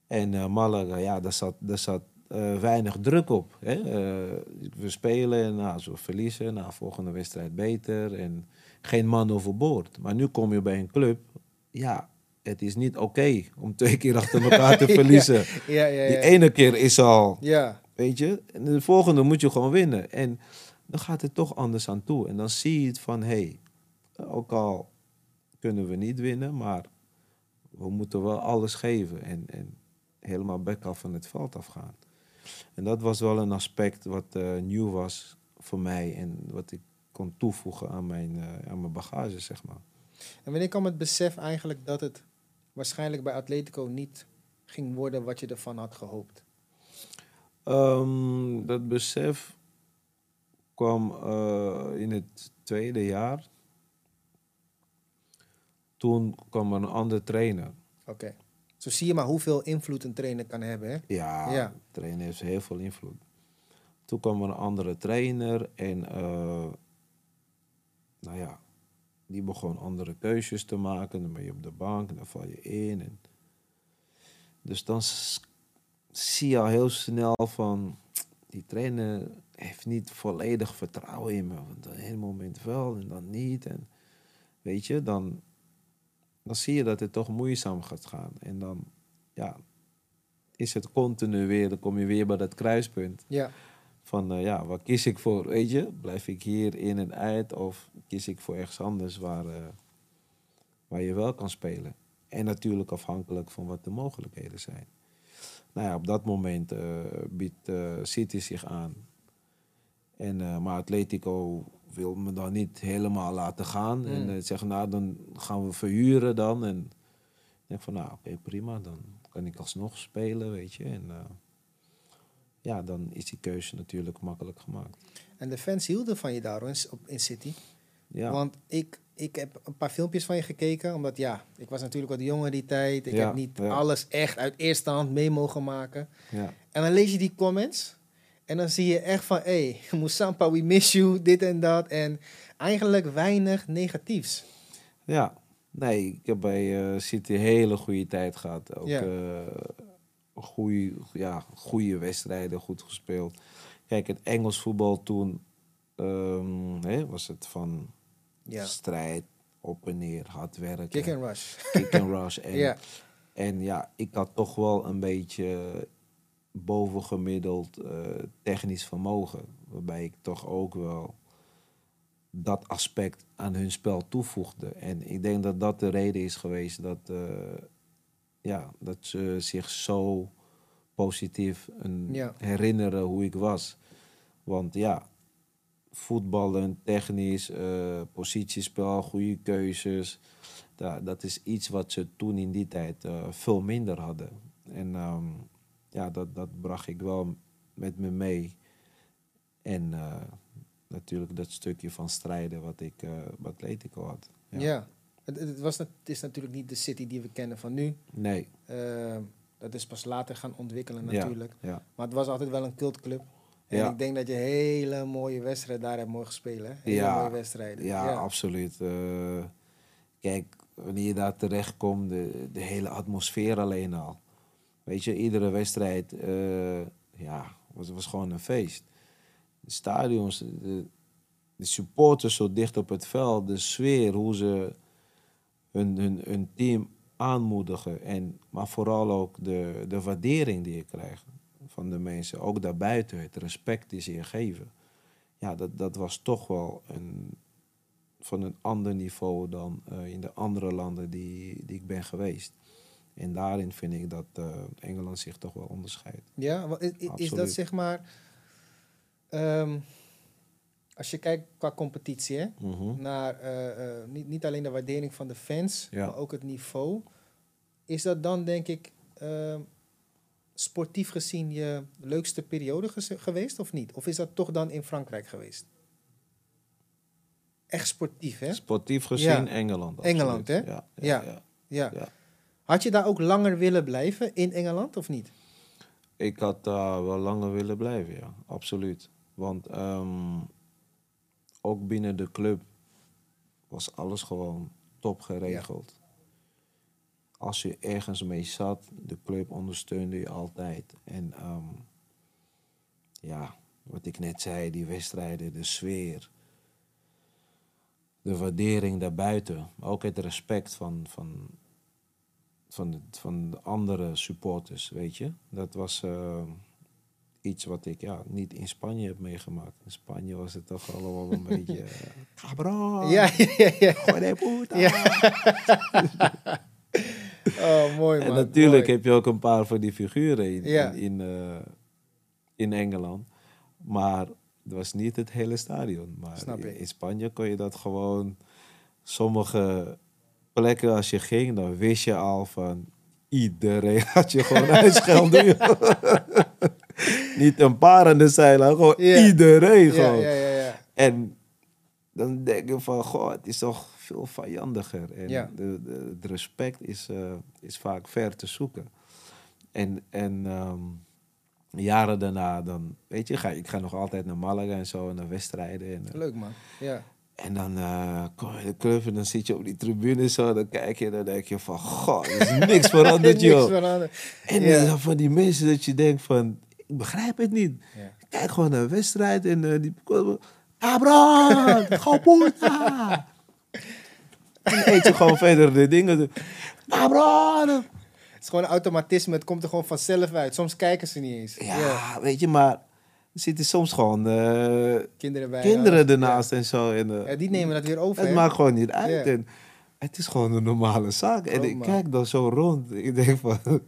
En eh, Malaga, ja, daar zat, daar zat eh, weinig druk op. Hè? Eh, we spelen en nou, als we verliezen, nou, volgende wedstrijd beter. En geen man overboord. Maar nu kom je bij een club, ja, het is niet oké om twee keer achter elkaar te verliezen. ja, ja, Die ja. ene keer is al, Ja, weet je, en de volgende moet je gewoon winnen. En dan gaat het toch anders aan toe. En dan zie je het van, hé, hey, ook al kunnen we niet winnen, maar we moeten wel alles geven. En, en helemaal back af van het veld afgaan. En dat was wel een aspect wat eh, nieuw was voor mij en wat ik kon toevoegen aan mijn, eh, aan mijn bagage, zeg maar. En wanneer kwam het besef eigenlijk dat het waarschijnlijk bij Atletico niet ging worden wat je ervan had gehoopt? Ehm, dat besef kwam eh, in het tweede jaar. Toen kwam er een andere trainer. Oké. Zo zie je maar hoeveel invloed een trainer kan hebben, hè? Ja, Ja. de trainer heeft heel veel invloed. Toen kwam er een andere trainer en eh, nou ja, die begon andere keuzes te maken. Dan ben je op de bank, dan val je in. En dus dan zie je al heel snel van, die trainer heeft niet volledig vertrouwen in me. Want op een moment wel en dan niet. En weet je, dan, dan zie je dat het toch moeizaam gaat gaan. En dan, ja, is het continu weer, dan kom je weer bij dat kruispunt. Ja. Van eh, ja, waar kies ik voor? Weet je, blijf ik hier in en uit of kies ik voor ergens anders waar, eh, waar je wel kan spelen? En natuurlijk afhankelijk van wat de mogelijkheden zijn. Nou ja, op dat moment eh, biedt City zich aan. En, maar Atletico wil me dan niet helemaal laten gaan. En Mm. eh, zeggen, nou, dan gaan we verhuren dan. En ik denk van, nou, oké, prima. Dan kan ik alsnog spelen, weet je. En eh, ja, dan is die keuze natuurlijk makkelijk gemaakt. En de fans hielden van je daar in, op, in City. Ja, Want ik, ik heb een paar filmpjes van je gekeken. Omdat ja, ik was natuurlijk wat jonger die tijd. Ik Ja, heb niet ja. alles echt uit eerste hand mee mogen maken. ja. En dan lees je die comments. En dan zie je echt van, hé, hey, Moussampa, we miss you, dit en dat. En eigenlijk weinig negatiefs. Ja, nee, ik heb bij eh, City een hele goede tijd gehad. Ook Ja. eh, goede, ja, goede wedstrijden, goed gespeeld. Kijk, het Engels voetbal toen ehm, was het van Ja. strijd, op en neer, hard werken, Kick and rush. kick and rush. En, Ja. en ja, ik had toch wel een beetje bovengemiddeld eh, technisch vermogen. Waarbij ik toch ook wel dat aspect aan hun spel toevoegde. En ik denk dat dat de reden is geweest dat, eh, ja, dat ze zich zo positief Ja. herinneren hoe ik was. Want ja, voetballen, technisch, eh, positiespel, goede keuzes. Da- dat is iets wat ze toen in die tijd veel minder hadden. En ehm, ja, dat, dat bracht ik wel met me mee. En eh, natuurlijk dat stukje van strijden wat ik bij Atletico had. Ja. Het, het, was, het is natuurlijk niet de City die we kennen van nu. Nee, Eh, dat is pas later gaan ontwikkelen natuurlijk. ja. Maar het was altijd wel een cultclub. En Ja. ik denk dat je hele mooie wedstrijden daar hebt mogen spelen. Hele Ja. mooie wedstrijden. Ja, absoluut. Kijk, wanneer je daar terechtkomt, de, de hele atmosfeer alleen al. Weet je, iedere wedstrijd, eh, ja, was, was gewoon een feest. De stadions, de, de supporters zo dicht op het veld, de sfeer, hoe ze hun, hun, hun team aanmoedigen. En, maar vooral ook de, de waardering die je krijgt van de mensen. Ook daarbuiten, het respect die ze je geven. Ja, dat, dat was toch wel een, van een ander niveau dan eh, in de andere landen die, die ik ben geweest. En daarin vind ik dat eh, Engeland zich toch wel onderscheidt. Ja, is, is dat zeg maar... ehm, als je kijkt qua competitie, hè, Mhm. naar eh, eh, niet, niet alleen de waardering van de fans, Ja. maar ook het niveau. Is dat dan, denk ik, ehm, sportief gezien je leukste periode geweest of niet? Of is dat toch dan in Frankrijk geweest? Echt sportief, hè? Sportief gezien Ja. Engeland. Engeland, hè? Ja. Ja. Ja. Had je daar ook langer willen blijven in Engeland of niet? Ik had daar wel langer willen blijven, ja, absoluut. Want ehm, ook binnen de club was alles gewoon top geregeld. Als je ergens mee zat, de club ondersteunde je altijd. En ehm, ja, wat ik net zei, die wedstrijden, de sfeer, de waardering daarbuiten, maar ook het respect van, van, van, de, van de andere supporters, weet je. Dat was eh, iets wat ik ja, niet in Spanje heb meegemaakt. In Spanje was het toch allemaal een beetje... eh, Ja, ja, ja. hijo de puta. Oh, mooi man. En natuurlijk mooi. heb je ook een paar van die figuren in, Ja. in, in, eh, in Engeland. Maar het was niet het hele stadion. Maar in Spanje kon je dat gewoon... Sommige plekken als je ging, dan wist je al van... Iedereen had je gewoon uitschelden. joh. niet een paar aan de zijlijn, gewoon Ja. iedereen Ja, gewoon. ja, ja, ja. En dan denk je van, goh, het is toch veel vijandiger. En Ja. de, de, het respect is, eh, is vaak ver te zoeken. En, en ehm, jaren daarna, dan, weet je, ga, ik ga nog altijd naar Malaga en zo, en naar wedstrijden. En, eh, Leuk man. Ja. En dan eh, kom je in de club en dan zit je op die tribune zo, dan kijk je en dan denk je van, goh, er is niks veranderd, Niks joh. veranderd. En Ja. dan van die mensen dat je denkt van, ik begrijp het niet. Ja. Kijk gewoon naar een wedstrijd en eh, die... Cabron, puta. En eet je gewoon verder de dingen. Cabron. Het is gewoon automatisme. Het komt er gewoon vanzelf uit. Soms kijken ze niet eens. Ja, weet je, maar er zitten soms gewoon eh, Kinderen bij. kinderen ja. ernaast en zo. En, eh, Ja, die nemen dat weer over. het maakt gewoon niet uit. En het is gewoon een normale zaak. En Oh, ik man. kijk dan zo rond. Ik denk van,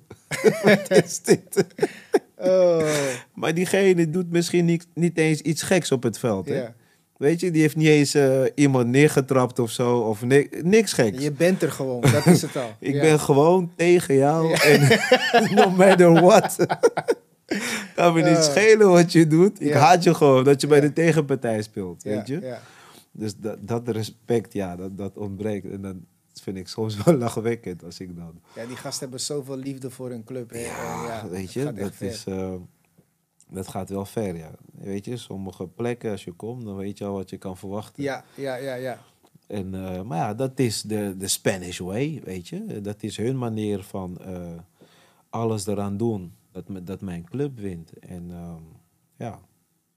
wat is dit? Oh, Maar diegene doet misschien niet, niet eens iets geks op het veld. Hè? Weet je, die heeft niet eens eh, iemand neergetrapt of zo. Of ni- niks geks. Je bent er gewoon, dat is het al. Ik Ja. ben gewoon tegen jou. En no matter what. kan me niet Eh. schelen wat je doet. Ik haat je gewoon dat je bij de tegenpartij speelt. Weet je? Dus dat, dat respect, ja, dat, dat ontbreekt. En dan vind ik soms wel lachwekkend als ik dan... Ja, die gasten hebben zoveel liefde voor hun club. hè. Ja, ja, weet je, dat, is, eh, dat gaat wel ver, ja. Weet je, sommige plekken als je komt, dan weet je al wat je kan verwachten. Ja, ja, ja, ja. En, eh, maar ja, dat is de, de Spanish way, weet je. Dat is hun manier van eh, alles eraan doen dat, me- dat mijn club wint. En ehm, ja,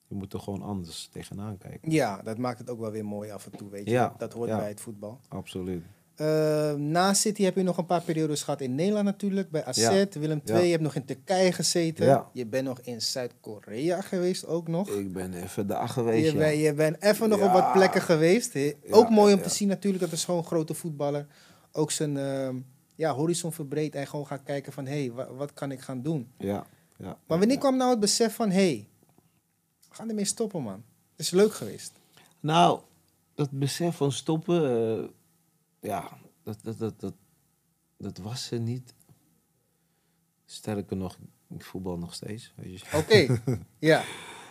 je moet er gewoon anders tegenaan kijken. Ja, dat maakt het ook wel weer mooi af en toe, weet je. Ja, Dat hoort ja. bij het voetbal. Absoluut. Eh, na City heb je nog een paar periodes gehad in Nederland natuurlijk. Bij AZ, Ja. Willem II. Je hebt nog in Turkije gezeten. Je bent nog in Zuid-Korea geweest ook nog. Ik ben even daar geweest, Je, ja. bent, je bent even nog op wat plekken geweest. ook mooi om te zien natuurlijk. Dat is gewoon een grote voetballer. Ook zijn ehm, ja, horizon verbreedt en gewoon gaat kijken van... Hé, hey, wa- wat kan ik gaan doen? Ja, ja. Maar wanneer kwam nou het besef van... Hé, hey, we gaan ermee stoppen man. Het is leuk geweest. Nou, dat besef van stoppen, eh, ja, dat, dat, dat, dat, dat was er niet. Sterker nog, ik voetbal nog steeds. Oké, ja.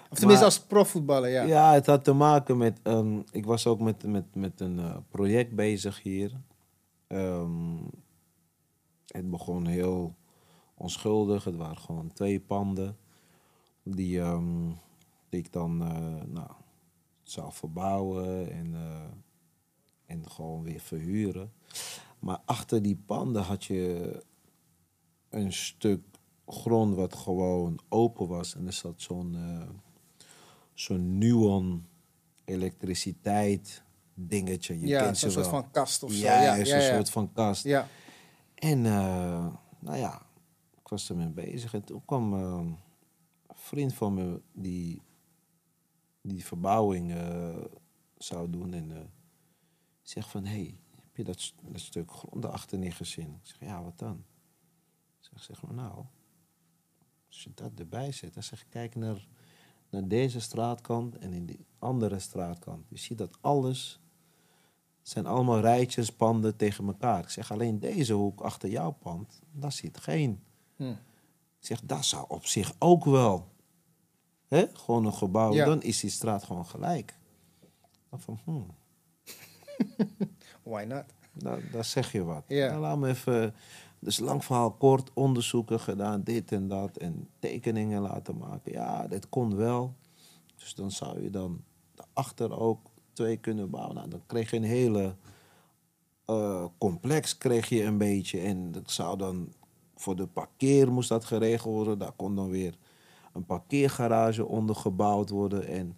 Of tenminste Maar- als profvoetballer, ja. Ja. het had te maken met. ehm, ik was ook met, met, met een eh, project bezig hier. Ehm, het begon heel onschuldig. Het waren gewoon twee panden. Die, ehm, die ik dan eh, nou, zou verbouwen en, eh, en gewoon weer verhuren. Maar achter die panden had je een stuk grond wat gewoon open was. En er zat zo'n eh, zo'n Nuon elektriciteit dingetje. Je ja, kent zo'n ze soort wel. van kast of zo. Ja, Ja, juist ja, een ja. soort van kast. Ja, En eh, nou ja, ik was ermee bezig. En toen kwam eh, een vriend van me die die verbouwing eh, zou doen. En eh zegt van, hey, heb je dat, dat stuk grond daarachter niet gezien? Ik zeg, ja, wat dan? Zeg, zeg maar, nou, als je dat erbij zet, dan zeg ik, kijk naar, naar deze straatkant en in die andere straatkant. Je ziet dat alles zijn allemaal rijtjes, panden tegen elkaar. Ik zeg, alleen deze hoek achter jouw pand, daar zit geen. Hm. Ik zeg, dat zou op zich ook wel. Hè? Gewoon een gebouw, Ja. dan is die straat gewoon gelijk. Dan van, hmm, why not? daar, daar zeg je wat. Ja. Nou, laat me even, dus lang verhaal kort, onderzoeken gedaan, dit en dat. En tekeningen laten maken. Ja, dit kon wel. Dus dan zou je dan daarachter ook twee kunnen bouwen. Nou, dan kreeg je een hele eh, complex kreeg je een beetje. En dat zou dan voor de parkeer moest dat geregeld worden. Daar kon dan weer een parkeergarage onder gebouwd worden. En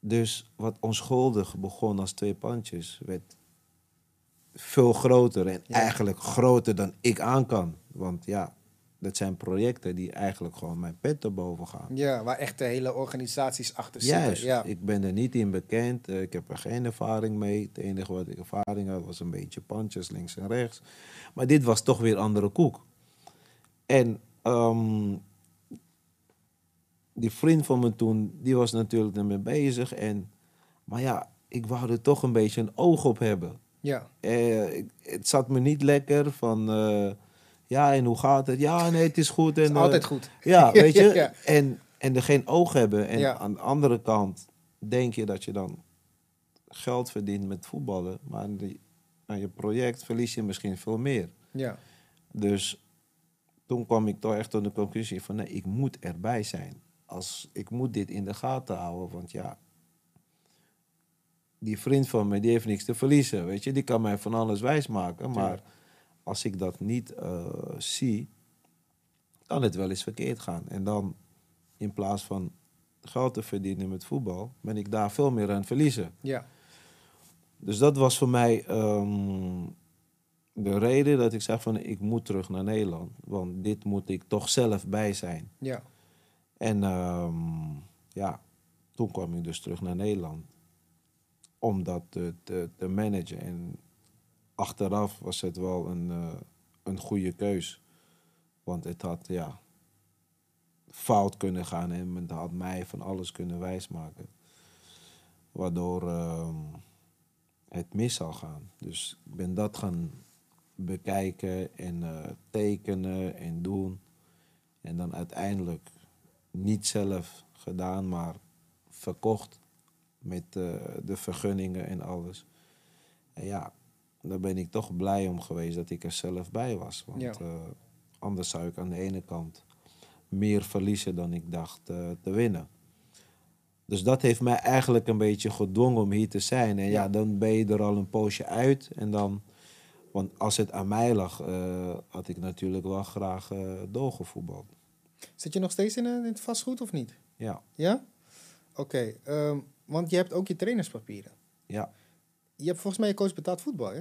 dus wat onschuldig begon als twee pandjes, werd veel groter. En Ja. eigenlijk groter dan ik aan kan. Want ja, dat zijn projecten die eigenlijk gewoon mijn pet erboven gaan. Ja, waar echt de hele organisaties achter zitten. Juist, Ja. ik ben er niet in bekend. eh, Ik heb er geen ervaring mee. Het enige wat ik ervaring had was een beetje pandjes links en rechts. Maar dit was toch weer andere koek. En ehm, die vriend van me toen, die was natuurlijk ermee bezig. En, maar ja, ik wou er toch een beetje een oog op hebben. ja. Eh, het zat me niet lekker van... eh, ja, en hoe gaat het? Ja, nee, het is goed. En, Het is eh, altijd goed. ja, weet je. Ja. En, en er geen oog hebben. En Ja. aan de andere kant denk je dat je dan geld verdient met voetballen. Maar aan, die, aan je project verlies je misschien veel meer. Ja. Dus toen kwam ik toch echt tot de conclusie van... nee, ik moet erbij zijn. Als, ik moet dit in de gaten houden. Want ja, die vriend van me, die heeft niks te verliezen. Weet je, die kan mij van alles wijsmaken. Maar. Als ik dat niet eh, zie, kan het wel eens verkeerd gaan. En dan, in plaats van geld te verdienen met voetbal, ben ik daar veel meer aan het verliezen. Ja. Dus dat was voor mij ehm, de reden dat ik zeg van ik moet terug naar Nederland. Want dit moet ik toch zelf bij zijn. Ja. En ehm, ja, toen kwam ik dus terug naar Nederland. Om dat te, te, te managen. En achteraf was het wel een, eh, een goede keus. Want het had ja, fout kunnen gaan en men had mij van alles kunnen wijsmaken. waardoor ehm, het mis zal gaan. Dus ik ben dat gaan bekijken en eh, tekenen en doen. En dan uiteindelijk niet zelf gedaan, maar verkocht met eh, de vergunningen en alles. En ja, daar ben ik toch blij om geweest dat ik er zelf bij was. Want Ja. eh, anders zou ik aan de ene kant meer verliezen dan ik dacht eh, te winnen. Dus dat heeft mij eigenlijk een beetje gedwongen om hier te zijn. En ja, dan ben je er al een poosje uit. En dan, want als het aan mij lag, eh, had ik natuurlijk wel graag doorgevoetbald. Zit je nog steeds in, in het vastgoed of niet? Ja, Ja? Oké, ehm, want je hebt ook je trainerspapieren. ja, Je hebt volgens mij je coach betaald voetbal, hè?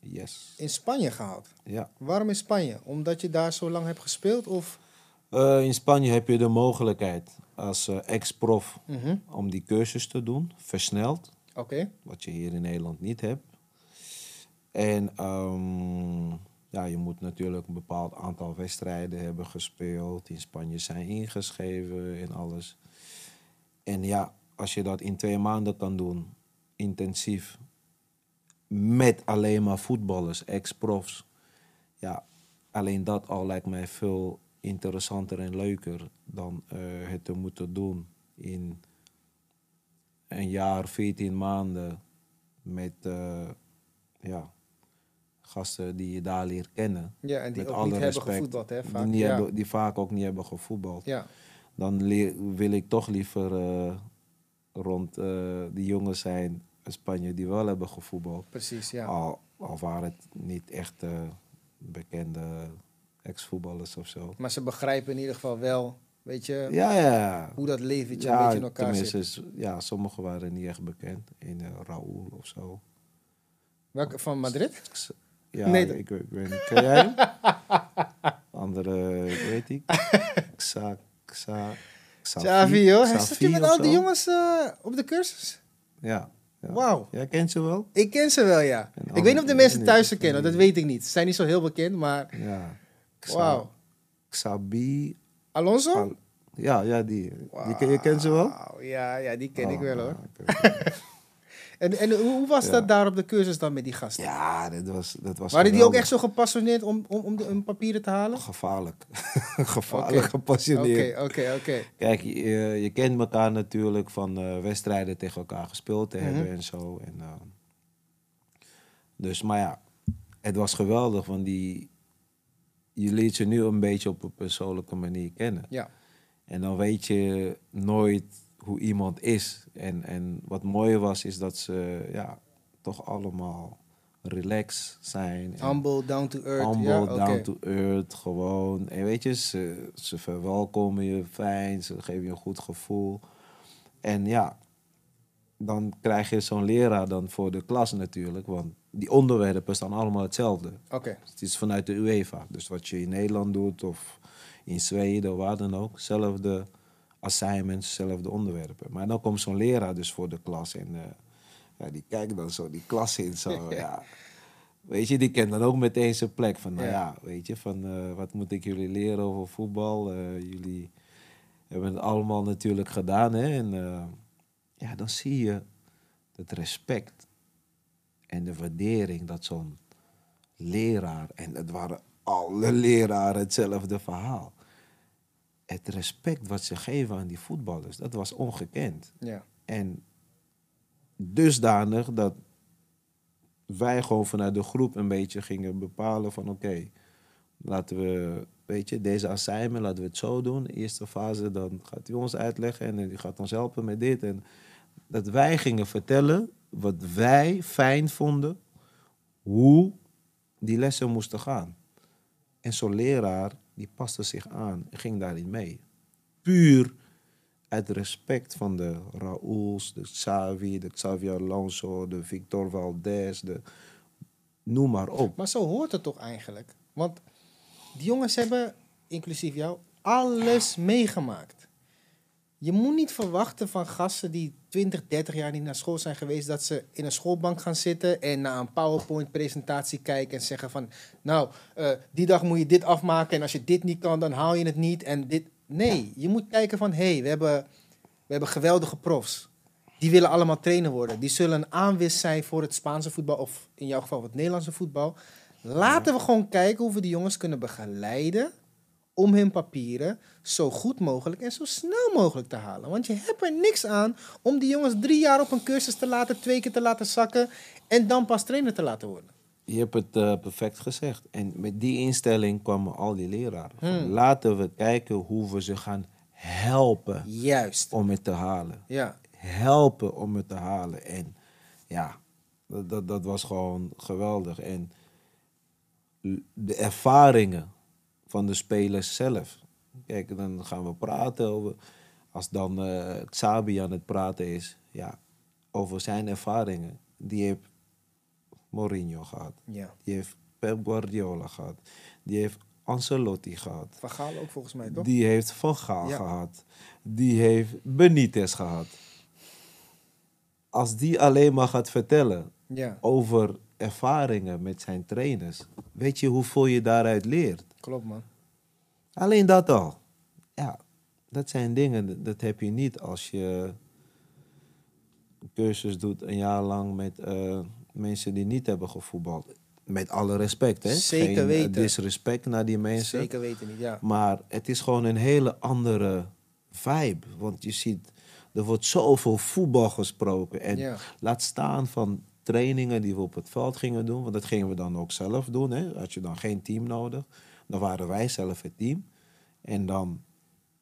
Yes. In Spanje gehaald. Ja. Waarom in Spanje? Omdat je daar zo lang hebt gespeeld? Of... Eh, in Spanje heb je de mogelijkheid als eh, ex-prof Mhm. om die cursus te doen, versneld. Oké, wat je hier in Nederland niet hebt. En ehm, ja, je moet natuurlijk een bepaald aantal wedstrijden hebben gespeeld, in Spanje zijn ingeschreven en alles. En ja, als je dat in twee maanden kan doen, intensief, met alleen maar voetballers, ex-profs, ja, alleen dat al lijkt mij veel interessanter en leuker dan eh, het te moeten doen in een jaar, 14 maanden met eh, ja, gasten die je daar leert kennen. ja, en die Met ook alle niet hebben gevoetbald, hè? Die, Vaak. niet ja. hebben, die vaak ook niet hebben gevoetbald. ja, Dan wil ik toch liever eh, rond die jongens zijn in Spanje die wel hebben gevoetbald. precies, ja. Al, al waren het niet echt bekende ex-voetballers of zo. Maar ze begrijpen in ieder geval wel, weet je, Ja, ja. hoe dat leventje een beetje in elkaar zit. ja, sommigen waren niet echt bekend. In eh Raúl of zo. Welke, van Madrid? Ja, Nee, ik, ik weet niet. Ken jij hem? Andere, ik weet niet. Xa, Xa, Xavi, joh. Xavi zit met al die jongens eh, op de cursus. Ja. Ja. Wauw. Jij kent ze wel? Ik ken ze wel, ja. En Ik weet niet of de mensen thuis ze kennen, dat weet ik niet. Ze zijn niet zo heel bekend, maar... Ja. Wauw. Xabi. Alonso? Al- ja, ja, die. je kent ze wel? Wauw, Ja, ja, die ken ik Oh, wel hoor. En, en hoe was Ja. dat daar op de cursus dan met die gasten? Ja, dat was, dat was Waren die ook echt zo gepassioneerd om, om, om de hun papieren te halen? Gevaarlijk. Gevaarlijk, gepassioneerd. Oké, oké, oké. Kijk, je, je kent elkaar natuurlijk van eh, wedstrijden tegen elkaar gespeeld te Mhm. hebben en zo. En, eh, dus, maar ja, het was geweldig, want die, je leert ze nu een beetje op een persoonlijke manier kennen. Ja, En dan weet je nooit hoe iemand is. En, en wat mooi was, is dat ze ja, toch allemaal relaxed zijn. Humble, down to earth. Humble, ja, down to earth, gewoon. En weet je, ze, ze verwelkomen je fijn, ze geven je een goed gevoel. En ja, dan krijg je zo'n leraar dan voor de klas natuurlijk, want die onderwerpen staan allemaal hetzelfde. Oké, Het is vanuit de UEFA, dus wat je in Nederland doet of in Zweden of waar dan ook, zelfde assignments, zelfde onderwerpen. Maar dan komt zo'n leraar dus voor de klas en eh, ja, die kijkt dan zo die klas in, zo, ja. Weet je, die kent dan ook meteen zijn plek. Van, nou Ja. ja, weet je, van eh, wat moet ik jullie leren over voetbal? Eh, jullie hebben het allemaal natuurlijk gedaan, hè. En ja, dan zie je het respect en de waardering dat zo'n leraar, en het waren alle leraren hetzelfde verhaal. Het respect wat ze geven aan die voetballers, dat was ongekend. ja. En dusdanig dat wij gewoon vanuit de groep een beetje gingen bepalen van oké, laten we, weet je, deze assignment, laten we het zo doen. Eerste fase, dan gaat hij ons uitleggen en die gaat ons helpen met dit. En dat wij gingen vertellen wat wij fijn vonden, hoe die lessen moesten gaan. En zo'n leraar, die paste zich aan en ging daarin mee. Puur uit respect van de Raúls, de Xavi, de Xavi Alonso, de Victor Valdez, de... noem maar op. Maar zo hoort het toch eigenlijk? Want die jongens hebben, inclusief jou, alles meegemaakt. Je moet niet verwachten van gasten die 20, 30 jaar niet naar school zijn geweest, dat ze in een schoolbank gaan zitten en naar een PowerPoint-presentatie kijken en zeggen van, nou, eh, die dag moet je dit afmaken en als je dit niet kan, dan haal je het niet en dit. Nee, je moet kijken van, hé, hey, we, hebben, we hebben geweldige profs. Die willen allemaal trainer worden. Die zullen een aanwis zijn voor het Spaanse voetbal, of in jouw geval het Nederlandse voetbal. Laten we gewoon kijken hoe we die jongens kunnen begeleiden om hun papieren zo goed mogelijk en zo snel mogelijk te halen. Want je hebt er niks aan om die jongens drie jaar op een cursus te laten, twee keer te laten zakken en dan pas trainer te laten worden. Je hebt het eh, perfect gezegd. En met die instelling kwamen al die leraren. Hmm. Laten we kijken hoe we ze gaan helpen Juist. om het te halen. Ja. Helpen om het te halen. En ja, dat, dat, dat was gewoon geweldig. En de ervaringen van de spelers zelf. Kijk, dan gaan we praten over. Als dan eh Xabi aan het praten is, ja, over zijn ervaringen. Die heeft Mourinho gehad. Ja. Die heeft Pep Guardiola gehad. Die heeft Ancelotti gehad. Van Gaal ook volgens mij, toch? Die heeft Van Gaal Ja. gehad. Die heeft Benitez gehad. Als die alleen maar gaat vertellen Ja, over ervaringen met zijn trainers, weet je hoeveel je daaruit leert? Klopt man. Alleen dat al. Ja, dat zijn dingen, dat- heb je niet als je een cursus doet een jaar lang met eh, mensen die niet hebben gevoetbald. Met alle respect, hè? Zeker Geen, eh, weten. disrespect naar die mensen. Zeker weten niet, ja. Maar het is gewoon een hele andere vibe. Want je ziet, er wordt zoveel voetbal gesproken. En Ja. laat staan van trainingen die we op het veld gingen doen. Want dat gingen we dan ook zelf doen. Hè? Had je dan geen team nodig. Dan waren wij zelf het team. En dan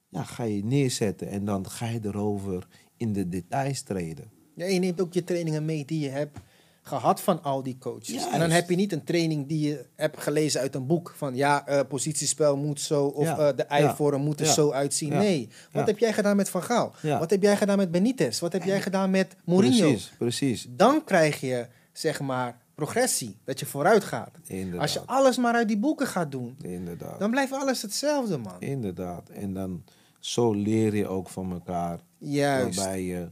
ja, ga je neerzetten. En dan ga je erover in de details treden. Ja, je neemt ook je trainingen mee die je hebt gehad van al die coaches. Juist. En dan heb je niet een training die je hebt gelezen uit een boek. Van ja, eh, positiespel moet zo. Of Ja. eh, de eivormen Ja. moeten Ja. zo uitzien. Nee. Wat heb jij gedaan met Van Gaal? Wat heb jij gedaan met Benitez? Wat heb jij gedaan met Mourinho? Precies, precies. Dan krijg je, zeg maar, progressie. Dat je vooruit gaat. Inderdaad. Als je alles maar uit die boeken gaat doen, Inderdaad. dan blijft alles hetzelfde, man. Inderdaad. En dan zo leer je ook van elkaar. Juist. Waarbij je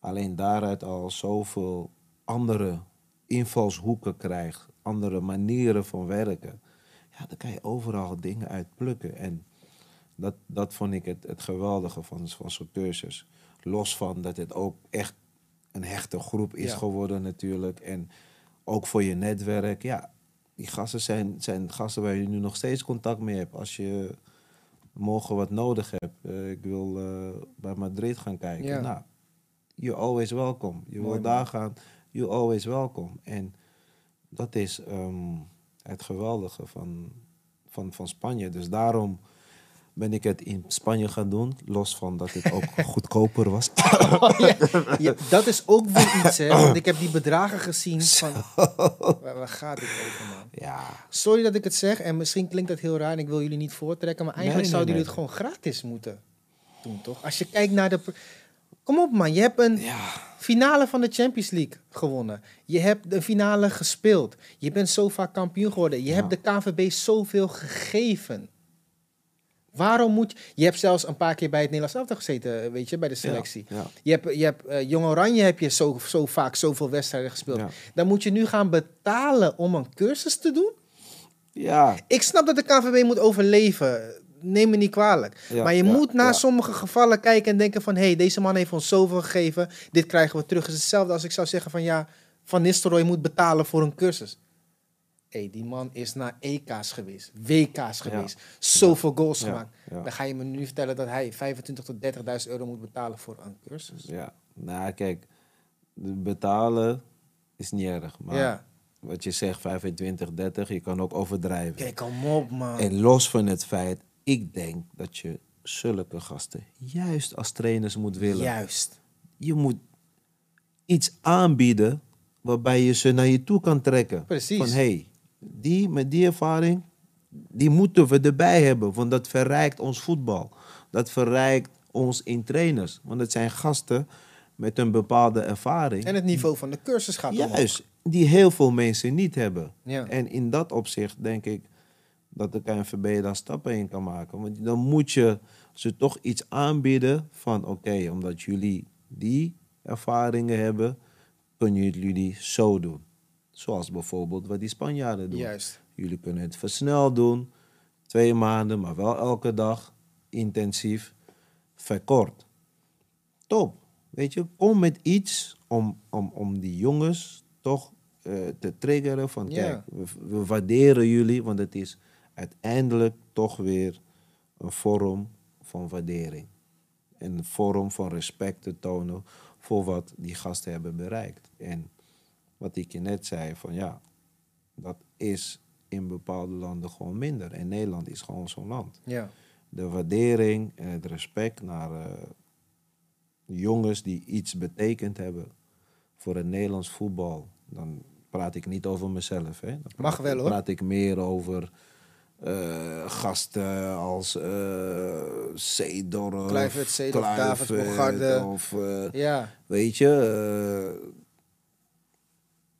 alleen daaruit al zoveel andere invalshoeken krijgt. Andere manieren van werken. Ja, dan kan je overal dingen uit plukken. En dat, dat vond ik het, het geweldige van, van zo'n cursus. Los van dat het ook echt een hechte groep is Ja. geworden natuurlijk. En ook voor je netwerk. Ja, die gasten zijn, zijn gasten waar je nu nog steeds contact mee hebt. Als je morgen wat nodig hebt. Eh, ik wil eh, bij Madrid gaan kijken. Ja. Nou, you're always welcome. Je wil daar gaan, you're always welcome. En dat is ehm, het geweldige van, van, van Spanje. Dus daarom ben ik het in Spanje gaan doen. Los van dat het ook goedkoper was. Ja, dat is ook weer iets, hè. Want ik heb die bedragen gezien van... Waar, waar gaat dit over, man? ja, Sorry dat ik het zeg en misschien klinkt dat heel raar en ik wil jullie niet voortrekken, maar eigenlijk Nee, nee, zouden jullie nee. het gewoon gratis moeten doen, toch? Als je kijkt naar de... Kom op man, je hebt een ja, finale van de Champions League gewonnen. Je hebt de finale gespeeld. Je bent zo vaak kampioen geworden. Je hebt de KVB zoveel gegeven. Waarom moet je... Je hebt zelfs een paar keer bij het Nederlands elftal gezeten, weet je, bij de selectie. Ja, ja. Je hebt, je hebt eh, Jong Oranje heb je zo, zo vaak zoveel wedstrijden gespeeld. Ja. Dan moet je nu gaan betalen om een cursus te doen? ja, Ik snap dat de KVB moet overleven. Neem me niet kwalijk. Maar je moet naar sommige gevallen kijken en denken van... hé, hey, deze man heeft ons zoveel gegeven. Dit krijgen we terug. Het is hetzelfde als ik zou zeggen van... ja, Van Nistelrooy moet betalen voor een cursus. Hé, hey, die man is naar EK's geweest. WK's geweest. Zoveel goals gemaakt. Dan ga je me nu vertellen dat hij 25 tot 30.000 euro moet betalen voor een cursus. ja. Nou, kijk, betalen is niet erg. Maar wat je zegt, 25, 30, je kan ook overdrijven. Kijk, kom op, man. En los van het feit, ik denk dat je zulke gasten juist als trainers moet willen. Juist. Je moet iets aanbieden waarbij je ze naar je toe kan trekken. Precies. Van hé, hey, die met die ervaring, die moeten we erbij hebben. Want dat verrijkt ons voetbal. Dat verrijkt ons in trainers. Want het zijn gasten met een bepaalde ervaring. En het niveau van de cursus gaat omhoog. Juist, die heel veel mensen niet hebben. Ja. En in dat opzicht denk ik dat de KNVB daar stappen in kan maken. Want dan moet je ze toch iets aanbieden van... oké, omdat jullie die ervaringen hebben... kunnen jullie zo doen. Zoals bijvoorbeeld wat die Spanjaarden doen. Juist. Jullie kunnen het versneld doen. Twee maanden, maar wel elke dag. Intensief. Verkort. Top. Weet je, kom met iets om, om, om die jongens toch eh, te triggeren van kijk, we, we waarderen jullie, want het is uiteindelijk toch weer een vorm van waardering. En een vorm van respect te tonen voor wat die gasten hebben bereikt. En wat ik je net zei, van ja, dat is in bepaalde landen gewoon minder. En Nederland is gewoon zo'n land Ja. de waardering en het respect naar eh, jongens die iets betekend hebben voor het Nederlands voetbal. Dan praat ik niet over mezelf. Hè. Dan Mag wel, hoor. praat ik meer over eh, gasten als eh Seedorf, Kluivert, Bogarde. Of, eh, Ja. Weet je, eh,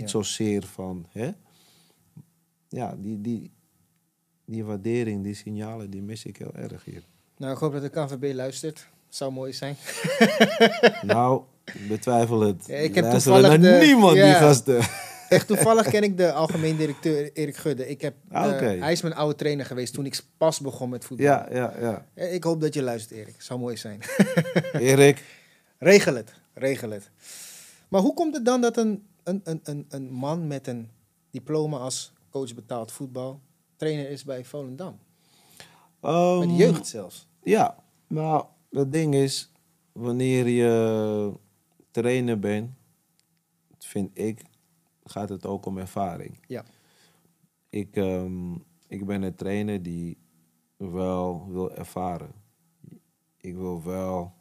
Ja. zozeer van, hè? Ja, die, die, die waardering, die signalen, die mis ik heel erg hier. Nou, ik hoop dat de KVB luistert. Zou mooi zijn. nou, ik betwijfel het. Ja, ik heb luisteren toevallig naar de- niemand, die gasten. Echt toevallig ken ik de algemeen directeur Erik Gudde. Ik heb, Ah, eh, hij is mijn oude trainer geweest toen ik pas begon met voetbal. Ja, ja, ja. Eh, Ik hoop dat je luistert, Erik. Zou mooi zijn. Erik, regel het, regel het. Maar hoe komt het dan dat een, een, een, een, een man met een diploma als coach betaald voetbal trainer is bij Volendam? Bij de ehm, jeugd zelfs. Ja, nou, het ding is, wanneer je trainer bent, vind ik, gaat het ook om ervaring. Ja. Ik, ehm, ik ben een trainer die wel wil ervaren. Ik wil wel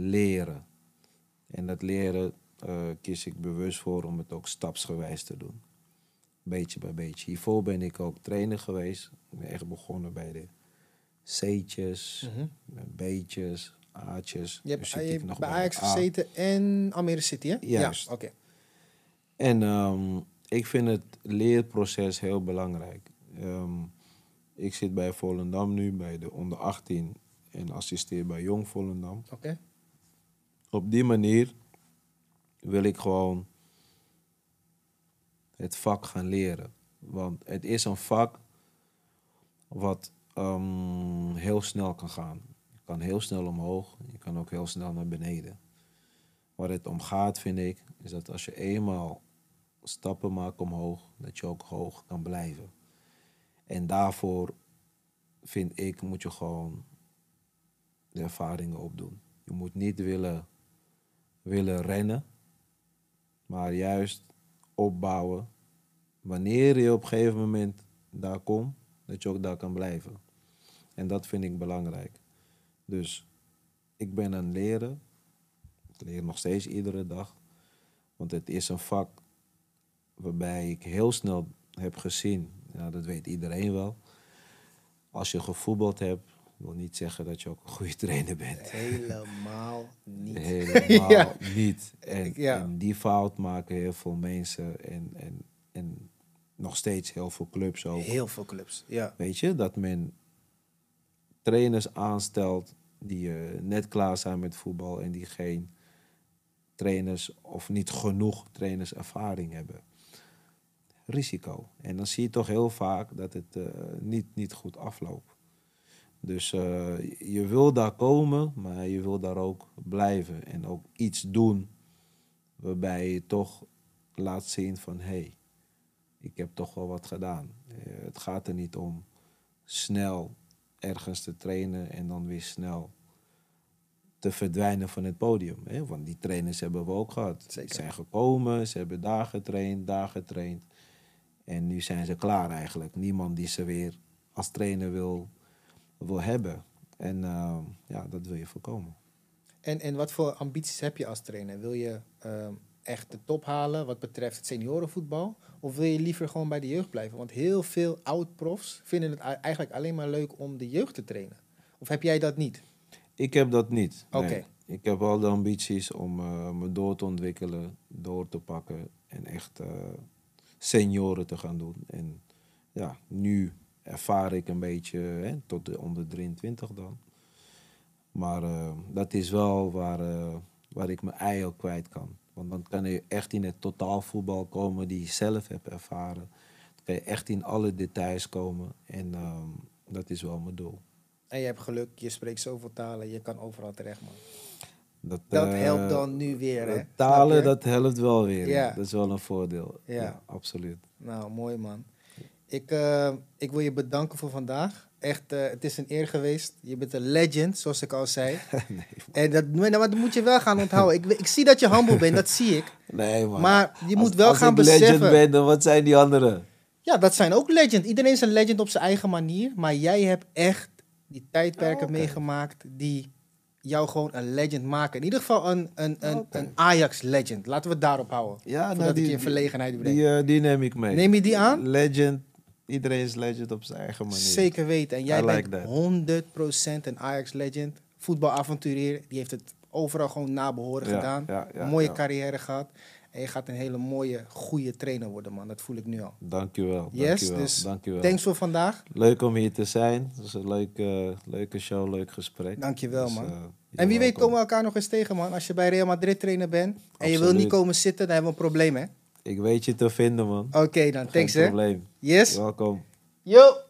leren. En dat leren eh, kies ik bewust voor om het ook stapsgewijs te doen. Beetje bij beetje. Hiervoor ben ik ook trainer geweest. Ik ben echt begonnen bij de C'tjes, Mhm. B'tjes, A'tjes. Je hebt, je nog bij Ajax gezeten en Almere City, hè? Juist. Ja, oké. En ehm, ik vind het leerproces heel belangrijk. Ehm, ik zit bij Volendam nu, bij de onder 18 en assisteer bij Jong Volendam. Oké. Op die manier wil ik gewoon het vak gaan leren. Want het is een vak wat ehm, heel snel kan gaan. Je kan heel snel omhoog, je kan ook heel snel naar beneden. Waar het om gaat, vind ik, is dat als je eenmaal stappen maakt omhoog, dat je ook hoog kan blijven. En daarvoor, vind ik, moet je gewoon de ervaringen opdoen. Je moet niet willen, willen rennen, maar juist opbouwen. Wanneer je op een gegeven moment daar komt, dat je ook daar kan blijven. En dat vind ik belangrijk. Dus ik ben aan het leren. Ik leer nog steeds iedere dag. Want het is een vak waarbij ik heel snel heb gezien, nou, dat weet iedereen wel. Als je gevoetbald hebt, wil niet zeggen dat je ook een goede trainer bent. Helemaal niet. Helemaal Ja. niet. En, Ja. en die fout maken heel veel mensen en, en, en nog steeds heel veel clubs ook. Heel veel clubs, ja. Weet je, dat men trainers aanstelt die eh, net klaar zijn met voetbal en die geen trainers of niet genoeg trainerservaring hebben. Risico. En dan zie je toch heel vaak dat het eh, niet, niet goed afloopt. Dus eh, je wil daar komen, maar je wil daar ook blijven en ook iets doen waarbij je toch laat zien van hé, hey, ik heb toch wel wat gedaan. Eh, het gaat er niet om snel ergens te trainen en dan weer snel te verdwijnen van het podium. Hè? Want die trainers hebben we ook gehad. Zeker. Ze zijn gekomen, ze hebben daar getraind, daar getraind. En nu zijn ze klaar eigenlijk. Niemand die ze weer als trainer wil, wil hebben. En eh, ja, dat wil je voorkomen. En, en wat voor ambities heb je als trainer? Wil je ehm, echt de top halen wat betreft het seniorenvoetbal? Of wil je liever gewoon bij de jeugd blijven? Want heel veel oud-profs vinden het ei- eigenlijk alleen maar leuk om de jeugd te trainen. Of heb jij dat niet? Ik heb dat niet. nee. Oké. ik heb wel de ambities om eh, me door te ontwikkelen, door te pakken en echt eh, senioren te gaan doen. En ja, nu ervaar ik een beetje hè, tot de onder 23 dan. Maar eh, dat is wel waar, eh, waar ik mijn ei ook kwijt kan. Want dan kan je echt in het totaalvoetbal komen die je zelf hebt ervaren. Dan kan je echt in alle details komen. En ehm, dat is wel mijn doel. En je hebt geluk, je spreekt zoveel talen, je kan overal terecht, man. Dat, Dat eh, helpt dan nu weer, hè? Talen, dat helpt wel weer. Ja. Ja. Dat is wel een voordeel. Ja. Ja, absoluut. Nou, mooi man. Ik, eh, ik wil je bedanken voor vandaag. Echt, eh, het is een eer geweest. Je bent een legend, zoals ik al zei. nee, En dat, maar dat moet je wel gaan onthouden. Ik, ik zie dat je humble bent, dat zie ik. nee man. Maar je moet Als- wel als gaan ik legend beseffen. ben, dan wat zijn die anderen? Ja, dat zijn ook legend. Iedereen is een legend op zijn eigen manier. Maar jij hebt echt die tijdperken Oh, meegemaakt die jou gewoon een legend maken. In ieder geval een, een, een, een Ajax-legend. Laten we het daarop houden. Ja, Voordat ik je in verlegenheid breng. Die, eh, die neem ik mee. Neem je die aan? Legend. Iedereen is legend op zijn eigen manier. Zeker weten. En jij I bent that. 100% een Ajax-legend. Voetbalavonturier. Die heeft het overal gewoon nabehoren Ja, gedaan. ja, ja, mooie carrière gehad. En je gaat een hele mooie, goede trainer worden, man. Dat voel ik nu al. Dankjewel. Yes, dankjewel, dus dankjewel. thanks voor vandaag. Leuk om hier te zijn. Het was een leuke, leuke show, leuk gesprek. Dankjewel, Dus, man. eh, En wie weet komen we elkaar nog eens tegen, man. Als je bij Real Madrid trainer bent en je wil niet komen zitten, dan hebben we een probleem, hè? Ik weet je te vinden, man. Oké, dan. Geen Thanks, hè? probleem. Yes? Welkom. Yo!